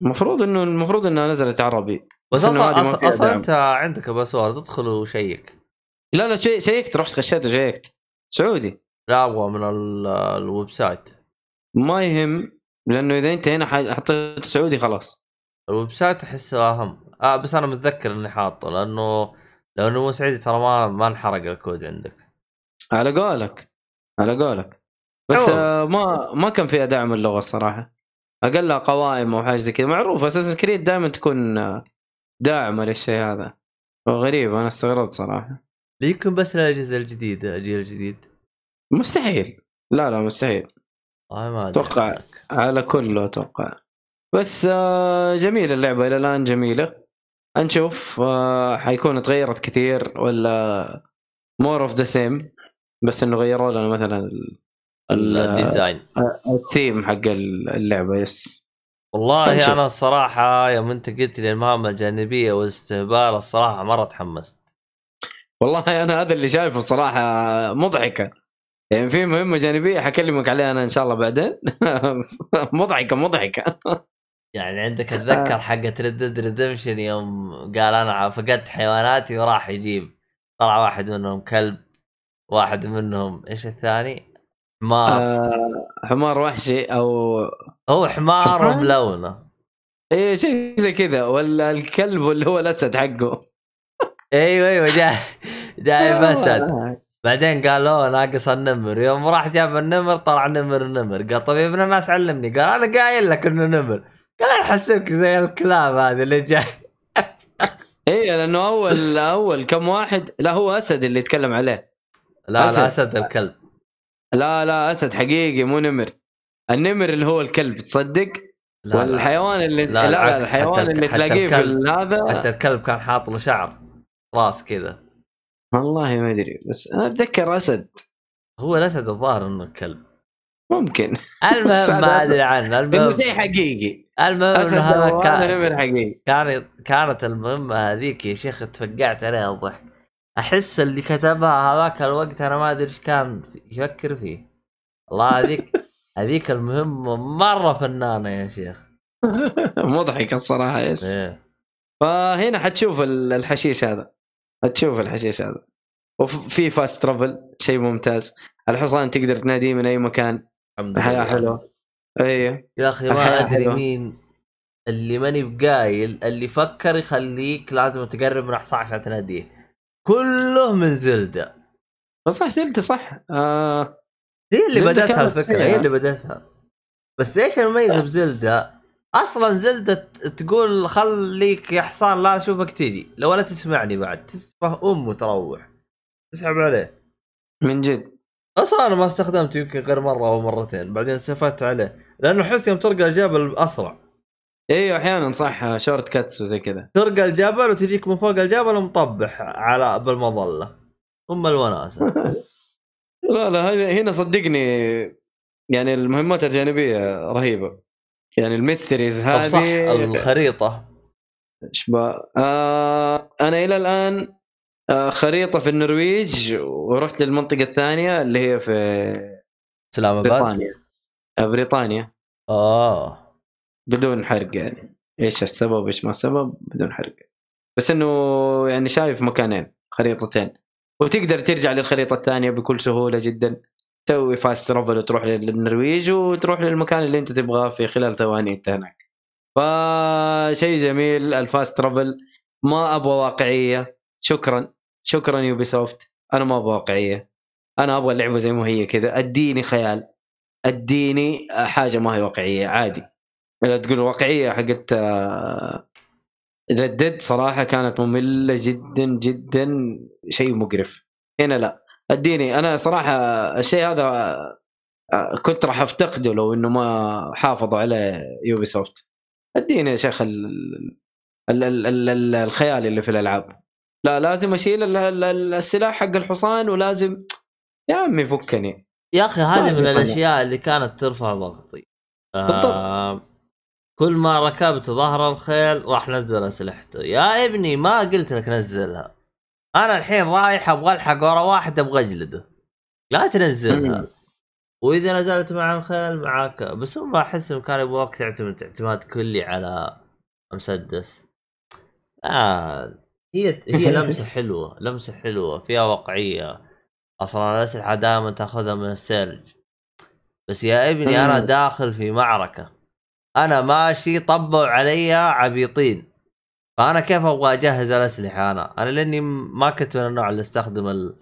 المفروض إنه المفروض إنها نزلت عربي. بس أصلا أصلا, أصلا. أنت عندك password ادخل وشيك لا لا شي... شيكت رحت خشيت وشيكت. سعودي. لا أبغى من ال- ال website. ما يهم لأنه إذا أنت هنا حطيت سعودي خلاص. الويب سايت احسه أهم. آه بس أنا متذكر إني حاطه لأنه لو انه مو سعودي ترى ما ما انحرق الكود عندك. على قولك على قولك. بس. آه ما ما كان فيها دعم اللغة الصراحة. اقلها قوائم أو حاجة زي كذا. معروف Assassin's Creed دائما تكون آه، داعمه للشيء هذا. غريب أنا استغربت صراحة. يمكن بس الاجهزه الجديده الجيل الجديد. مستحيل. لا لا مستحيل. والله ما. عنك. على كله أتوقع. بس آه، جميلة اللعبة إلى الآن جميلة. نشوف آه، حيكون تغيرت كثير ولا more of the same بس إنه غيروا لنا مثلا ال design ال theme حق اللعبة yes والله نشوف. أنا الصراحه يوم أنت قلت لي المهام الجانبية والاستهبال الصراحة مرة تحمست. والله أنا هذا اللي شايفه صراحة مضحكة. يعني في مهمة جانبية حكلمك عليها أنا إن شاء الله بعدين. مضحكة مضحكة. يعني عندك أتذكر حقت Red Redemption يوم قال أنا فقدت حيواناتي وراح يجيب. طلع واحد منهم كلب واحد منهم إيش الثاني؟ حمار. آه، حمار وحشي أو هو حمار حصان؟ بلونه إيه شيء زي كذا. ولا الكلب واللي هو الأسد حقه. أيوه أيوه جاي جايب اسد بعدين قال له ناقص النمر. يوم راح جاب النمر طلع نمر نمر. قال طيب يا ابن الناس علمني. قال أنا قايل لك إنه نمر. قال أنا احسبك زي الكلاب هذه اللي جاي. إيه لأنه أول أول كم واحد لا هو أسد اللي يتكلم عليه. لا أسد. لا أسد الكلب. لا لا أسد حقيقي مو نمر. النمر اللي هو الكلب تصدق؟ لا. والحيوان اللي لا، لا. الحيوان اللي تلاقيه في هذا حتى الكلب كان حاط له شعر راس كذا. والله ما أدري بس أنا أتذكر أسد. هو الأسد الظاهر إنه الكلب. ممكن. المهم ما. أدري عنه. المهم شيء حقيقي. المهم أسد هذا كان نمر حقيقي. كان كانت المهمة هذيك يا شيخ تفقعت عليها الضحك أحس اللي كتبها هذاك الوقت أنا ما أدري إيش كان يفكر فيه. والله هذيك هذيك المهمة مرة فنانة يا شيخ. مضحك الصراحة يس. إيه. فهنا حتشوف ال- الحشيش هذا. حتشوف الحشيش هذا. وفي فاست ترافل شيء ممتاز. الحصان تقدر تناديه من أي مكان. الحمد الحياة لله. حلوة. أيوه يا أخي ما أدري. مين اللي ماني بقايل اللي فكر يخليك لازم تقرب من حصان عشان تناديه. كله من زلدة. بس صح سلت صح. آه هي اللي زلدة بدأتها الفكرة. هي اللي بدأتها. بس إيش المميز بزلدة؟ أصلا زلدة تقول خليك يا حصان لا أشوفك تجي لو لا تسمعني بعد تسفه أم وتروح. تسحب عليه. من جد. أصلا أنا ما استخدمته يمكن غير مرة أو مرتين بعدين استفدت عليه لأنه احس يوم ترقى الجبل اسرع أيوه أحيانا صح شورت كاتس وزي كذا. ترقى الجبل وتجيك من فوق الجبل ومطبح على بالمظلة. ام الوناسة. لا لا هنا صدقني يعني المهمات الجانبية رهيبة. يعني ال mysteries هذه الخريطة. اشباه آه أنا إلى الآن آه خريطة في النرويج ورحت للمنطقة الثانية اللي هي في إسلام آباد؟ بريطانيا. آه بريطانيا. آه. بدون حرق يعني. إيش السبب إيش ما السبب بدون حرق. بس إنه يعني شايف مكانين خريطتين. وتقدر ترجع للخريطة الثانية بكل سهولة جدا. تسوي fast travel وتروح للنرويج وتروح للمكان اللي أنت تبغاه في خلال ثواني أنت هناك. فشيء جميل ال fast travel ما أبغى واقعية. شكرا. شكرا Ubisoft أنا ما أبغى واقعية. أنا أبغى اللعبة زي ما هي كذا. أديني خيال. أديني حاجة ما هي واقعية. عادي. لا تقول واقعية حقت جدد صراحة كانت مملة جدا جدا شيء مقرف. هنا لا. أديني أنا صراحة الشيء هذا آه، كنت راح أفتقده لو إنه ما حافظوا على يوبي سوفت أديني يا شيخ ال... ال... ال... ال... ال... الخيال اللي في الألعاب. لا لازم أشيل ال... ال... ال- السلاح حق الحصان ولازم يا عمي فكني. يا أخي هذه ما من الأشياء اللي كانت ترفع ضغطي. بالضبط. آه كل ما ركبت ظهر الخيل راح نزل أسلحته. يا ابني ما قلت لك نزلها. أنا الحين رايح أبغى ألحق ورا واحد أبغى أجلده. لا تنزلها. وإذا نزلت مع الخيل معاك. بس هم أحس إنه كان يبغاك تعتمد اعتماد كلي على مسدس. آه هي هي لمسة حلوة. لمسة حلوة. فيها واقعية. أصلا الأسلحة دائما تأخذها من السيرج بس يا ابني أنا. داخل في معركة. أنا ماشي طبوا علي عبيطين فأنا كيف أبغى أجهز الأسلحة أنا؟ أنا لأني ما كنت من النوع اللي استخدم ال,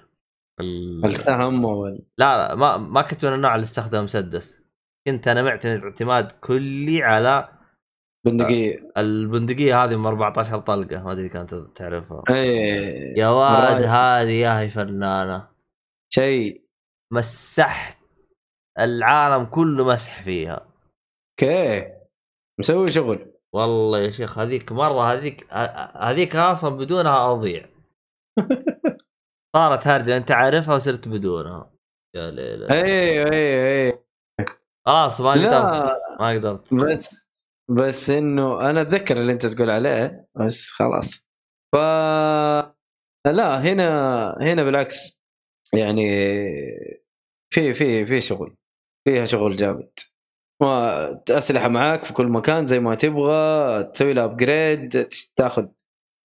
ال... السهم وال... لا لا ما ما كنت من النوع اللي استخدم مسدس. كنت أنا معتمد اعتماد كلي على بندقية. البندقية هذه من 14 طلقة ما أدري كانت تعرفها. إيه يا واد. هذه يا هي فنانة. شيء. مسحت العالم كله مسح فيها. أوكي مسوي شغل. والله يا شيخ هذيك مرة هذيك هذيك أصلا بدونها أضيع. صارت هرجه انت عارفها وصرت بدونها. يا ليلى. أيوه أيوه أيوه خلاص ما قدرت ما قدرت. بس بس إنه أنا أتذكر اللي أنت تقول عليه بس خلاص. ف لا هنا هنا بالعكس. يعني في في في شغل. فيها شغل جامد. اسلحه معاك في كل مكان زي ما تبغى تسوي لها ابجريد تاخذ.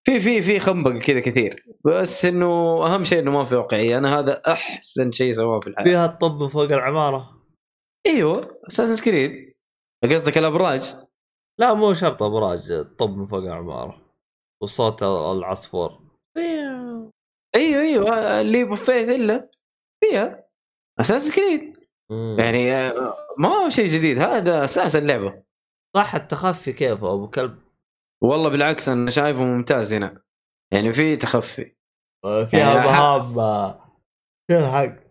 في في في خنبقة كذا كثير. بس إنه أهم شيء إنه ما في واقعية. أنا هذا أحسن شيء سواه في الحياة. فيها الطب فوق العمارة. أيوه اساسن كريد قصدك الأبراج؟ لا مو شرط أبراج طب من فوق العمارة. وصوت العصفور. أيوه أيوه. اللي بوفيه إلا. فيها. أساس كريد مم. يعني آه، ما هو شيء جديد هذا أساس اللعبة. صح التخفي كيف أبو كلب؟ والله بالعكس أنا شايفه ممتاز هنا. يعني في تخفي. فيها يعني مهام تلحق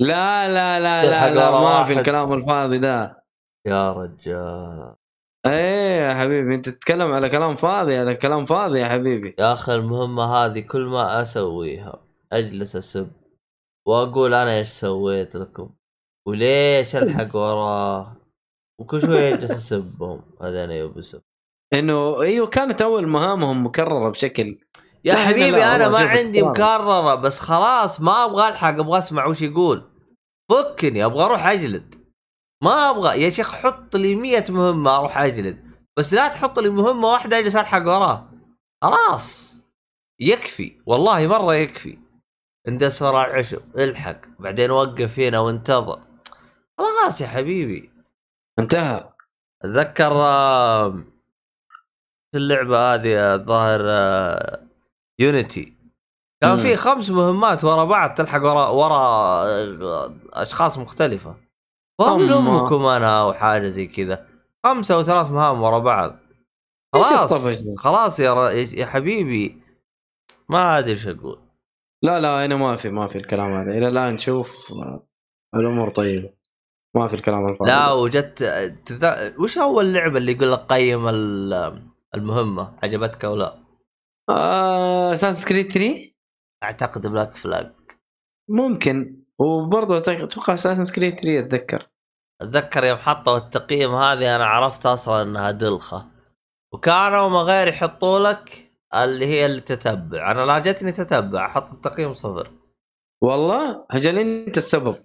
لا لا لا لا, لا ما في. الكلام الفاضي ده. يا رجال. إيه يا حبيبي أنت تتكلم على كلام فاضي هذا كلام فاضي يا حبيبي. يا أخي المهمة هذه كل ما أسويها أجلس أسب. وأقول أنا إيش سويت لكم. وليش الحق وراه؟ وكل شوية اجلس اسبهم هذا أنا يوبسف إنه إيوه كانت أول مهامهم مكررة بشكل يا حبيبي أنا ما عندي. مكررة بس خلاص ما أبغى ألحق أبغى أسمع وش يقول. فكني أبغى أروح أجلد. ما أبغى. يا شيخ حط لي مية مهمة أروح أجلد. بس لا تحط لي مهمة واحدة أجلس ألحق وراه. خلاص. يكفي. والله مرة يكفي. اندس ورا العشب الحق. بعدين وقف هنا وانتظر. خلاص يا حبيبي. انتهى. أتذكر في اللعبة هذه الظاهر آه، يونيتي كان مم. في خمس مهمات ورا بعض تلحق ورا ورا آه، أشخاص مختلفة. فاضل. امكم أنا أو حاجة زي كذا. خمسه أو ثلاث مهام ورا بعض. خلاص؟ خلاص يا ر... يا حبيبي. ما أدري إيش أقول. لا لا هنا ما في ما في الكلام هذا. إلى الآن نشوف آه، الأمور طيبة. ما في الكلام الفاضي. لا وجدت تذ... وش أول لعبة اللي يقول لك قيم ال- المهمة؟ عجبتك أو لا؟ آه أساس كريد 3 أعتقد بلاك فلاج ممكن. وبرضه أتوقع أساس كريد 3 أتذكر. أتذكر يوم حطوا التقييم هذه أنا عرفت أصلا إنها دلخة. وكانوا ما غير يحطوا لك اللي هي اللي تتبع أنا لا جتني تتبع أحط التقييم صفر. والله؟ أجل أنت السبب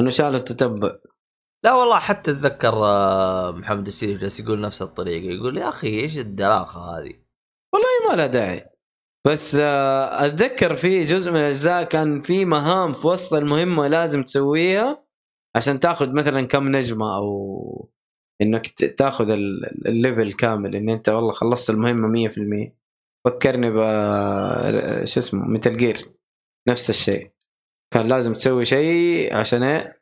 إنه شالوا التتبع. لا والله حتى أتذكر آه، محمد الشريف جالس يقول نفس الطريقة يقول يا أخي إيش الدلاخه هذه؟ والله ما لها داعي. بس آه، أتذكر في جزء من الأجزاء كان في مهام في وسط المهمة لازم تسويها عشان تاخذ مثلا كم نجمة أو إنك تاخذ ال- ال level كامل إن أنت والله خلصت المهمة 100% فكرني ب شو اسمه Metal Gear نفس الشيء. كان لازم تسوي شيء عشان إيه؟ آه،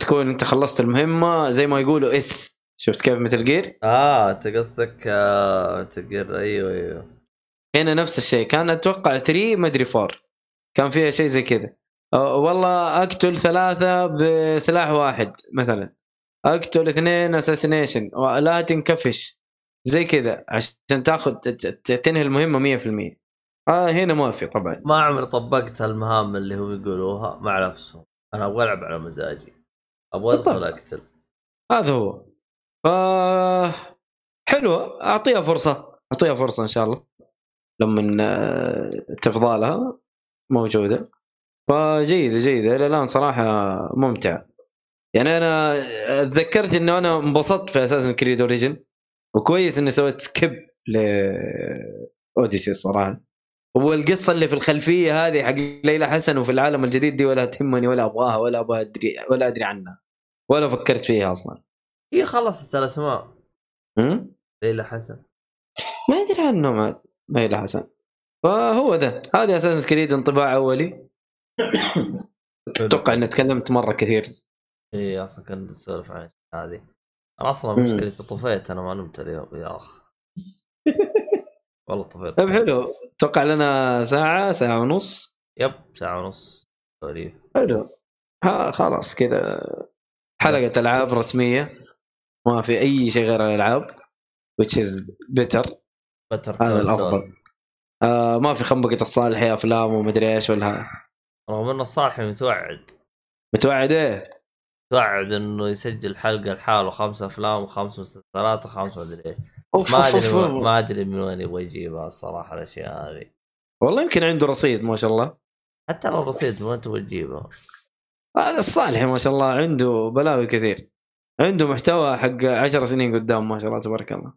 تكون انت خلصت المهمة زي ما يقولوا S. شفت كيف Metal Gear؟ آه انت قصدك آه تقر أيوه أيوه. هنا نفس الشيء. كان أتوقع 3 ما أدري 4 كان فيها شيء زي كذا. والله أقتل ثلاثة بسلاح واحد مثلا. أقتل اثنين assassination لا تنكفش. زي كذا عشان تاخذ تنهي المهمة 100% آه هنا ما في طبعا. ما عمري طبقت المهام اللي هم يقولوها مع نفسهم أنا أبغى ألعب على مزاجي. أبغى أدخل. أقتل. هذا هو. ف حلوة أعطيها فرصة. أعطيها فرصة إن شاء الله. لما آه، تفضى لها موجودة. فجيدة جيدة. إلى الآن صراحة ممتعه يعني أنا تذكرت إنه أنا انبسطت في أساس كريد اوريجن وكويس إني سويت skip ل Odyssey الصراحة. والقصة اللي في الخلفية هذه حق ليلى حسن وفي العالم الجديد دي ولا تهمني ولا أبغاها ولا أبغى ادري ولا أدري عنها. ولا فكرت فيها أصلا. هي خلصت الاسماء هم؟ ليلى حسن. ما أدري عنه ما ليلى حسن. فهو ذا. هذه Assassin's Creed انطباع أولي. أتوقع إني تكلمت مرة كثير. اي أصلا كنت نسولف عن هذه. أنا أصلا. مشكلتي طفيت أنا ما نمت اليوم يا أخ. والله طفيت. طيب حلو. أتوقع لنا ساعة ساعة ونص. يب ساعة ونص. سواليف حلو. ها خلاص كذا. حلقة ألعاب رسمية. ما في أي شيء غير الألعاب which is better. بتر هذا. الأفضل. آه ما في خنبقة الصالحي افلام ومدري إيش ولا. رغم إنه الصالح متوعد. متوعد إيه؟ متوعد إنه يسجل حلقة لحاله خمس أفلام وخمس مسلسلات وخمس مدري إيش. ما أدري. ما أدري من وين يبغى يجيبها الصراحة الأشياء هذه. والله يمكن عنده رصيد ما شاء الله. حتى لو رصيد ما تبغى تجيبها هذا الصالحي ما شاء الله عنده بلاوي كثير. عنده محتوى حق عشر سنين قدام ما شاء الله تبارك الله.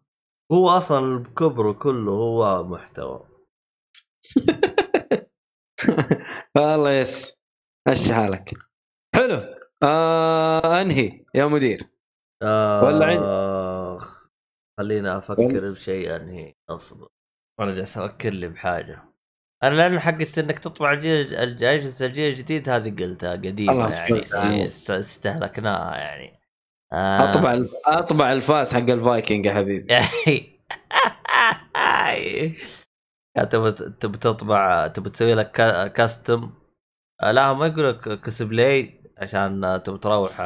هو أصلا بكبره كله هو محتوى. والله yes مشي حالك. حلو. آه أنهي يا مدير. آه ولا عند- آخ. خلينا أفكر بشيء انهي أصبر. أنا جالس أفكر لي بحاجة. أنا لأن حقت إنك تطبع الجيل الاجهزه الجيل الجديد هذه قلتها قديمة يعني. است- استهلكناها يعني. آه. أطبع أطبع الفاس حق الفايكنج يا حبيبي. يا تبى تبى تطبع تبى تسوي لك cu- custom آه، لا ما يقول لك كسبلاي عشان آه، تبى تروح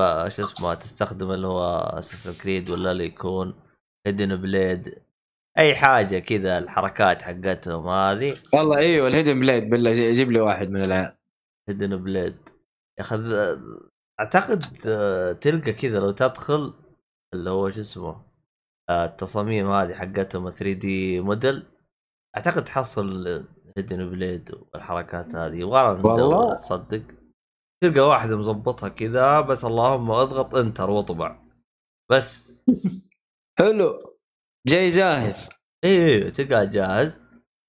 ف ف شو اسمه تستخدم اللي هو Assassin's Creed ولا اللي يكون hidden blade أي حاجة كذا الحركات حقتهم هذه. والله أيوه ال hidden blade بالله جي- جيب لي واحد من العيال hidden blade ياخذ أعتقد آه، تلقى كذا لو تدخل اللي هو شو اسمه آه، التصاميم هذه حقتهم 3 دي موديل أعتقد تحصل hidden blade والحركات هذه. يبغى والله؟ تصدق. تلقى واحد مظبطها كذا بس اللهم اضغط enter واطبع. بس. حلو. جاي جاهز. اي اي تلقاه جاهز.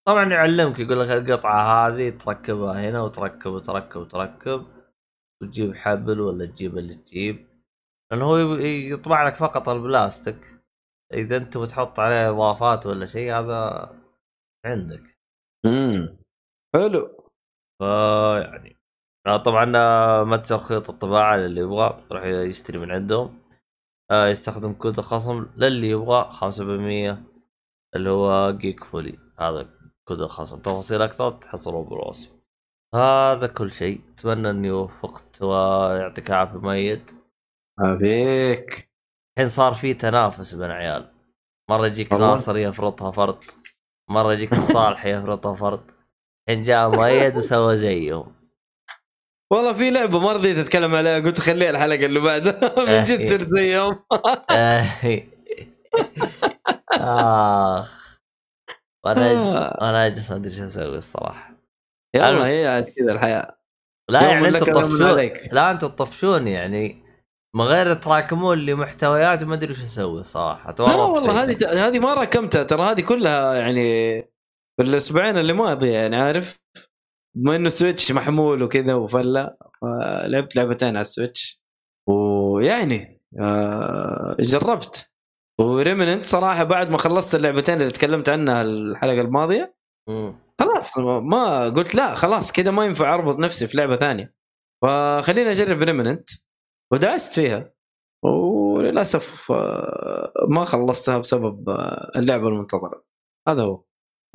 طبعا يعلمك يقول لك القطعة هذه تركبها هنا وتركب وتركب وتركب. وتجيب حبل ولا تجيب اللي تجيب. لأنه هو يطبع لك فقط البلاستيك. إذا أنت بتحط عليه إضافات ولا شيء هذا عندك. امم حلو. فيعني. طبعا آه، متجر خيوط الطباعة للي يبغى يروح يشتري من عندهم. آه، يستخدم كود الخصم للي يبغى 5% اللي هو جيك فولي. هذا كود الخصم. تفاصيل أكثر تحصلوا بالوصف هذا كل شيء. أتمنى أني وفقت ويعطيك العافية ميت. ابيك الحين صار في تنافس بين عيال. مرة يجيك. ناصر يفرطها فرط مرة يجيك الصالح يفرطها فرط الحين جاء مؤيد وسوى زيهم. والله في لعبة ما رضيت اتكلم عليها. قلت خليها الحلقة اللي بعدها من جد صرت زيهم. آخ. وأنا آه. أنا أجلس ما أدري إيش أسوي الصراحة. يلا هي عاد كذا الحياة. لا يعني أنتم تطفشون. لا أنتم تطفشون يعني. من غير تراكمون لي محتويات ما أدري إيش أسوي صراحة لا والله. هذه هذه ما راكمتها ترى هذه كلها يعني في الأسبوعين اللي ماضيه يعني عارف؟ بما إنه سويتش محمول وكذا وفله لعبت لعبتين على السويتش. ويعني آه جربت. وريمننت صراحة بعد ما خلصت اللعبتين اللي تكلمت عنها الحلقة الماضية. خلاص ما قلت لا خلاص كذا ما ينفع أربط نفسي في لعبة ثانية. فخليني أجرب ريمننت ودعست فيها. وللأسف آه، ما خلصتها بسبب آه، اللعبة المنتظرة. هذا هو.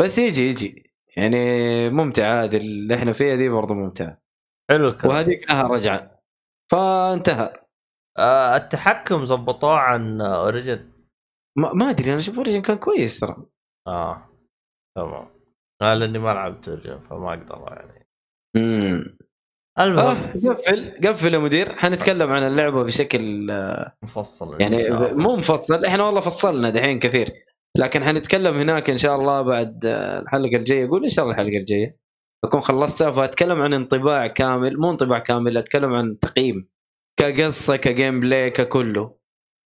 بس يجي يجي. يعني ممتعة هذه اللي إحنا فيها دي برضه ممتعة. حلو الكلام. وهذيك لها رجعة. فانتهى. آه التحكم زبطوه عن اوريجن ما, ما أدري أنا أشوف اوريجن كان كويس ترى. آه تمام. آه لأني ما لعبت اوريجن فما أقدر يعني. امم المهم. آه قفل قفل يا مدير. حنتكلم عن اللعبة بشكل آه، مفصل يعني. مو مفصل إحنا والله فصلنا دحين كثير. لكن حنتكلم هناك إن شاء الله بعد آه، الحلقة الجاية. قول إن شاء الله الحلقة الجاية. أكون خلصتها فاتكلم عن انطباع كامل مو انطباع كامل أتكلم عن تقييم. كقصة ك gameplay ككله.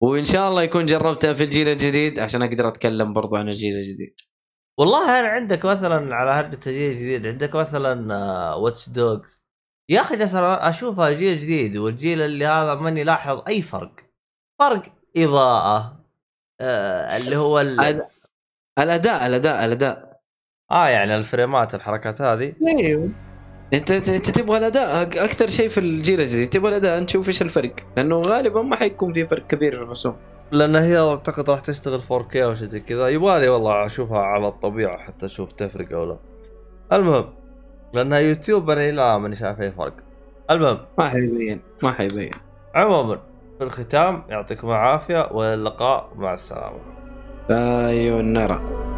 وإن شاء الله يكون جربتها في الجيل الجديد عشان أقدر أتكلم برضو عن الجيل الجديد. والله أنا عندك مثلا على هرجة الجيل الجديد عندك مثلا Watch Dogs يا أخي جالس أشوفها جيل جديد والجيل اللي هذا ماني لاحظ أي فرق. فرق إضاءة آه اللي هو ال... هذا- الأداء الأداء الأداء. آه يعني الفريمات الحركات هذه. أيوه أنت انت أنت تبغى الأداء أكثر شيء في الجيل الجديد. تبغى الأداء نشوف إيش الفرق. لأنه غالبا ما حيكون في فرق كبير في الرسوم لأن هي أعتقد راح تشتغل 4K أو شيء زي كذا. يبغالي والله أشوفها على الطبيعة حتى أشوف تفرق أو لا. المهم لانها يوتيوب أنا لا ماني شايف أي فرق. المهم. ما حيبين ما حيبين. عموما في الختام يعطيكم العافية والى اللقاء مع السلامة. أيوه نرى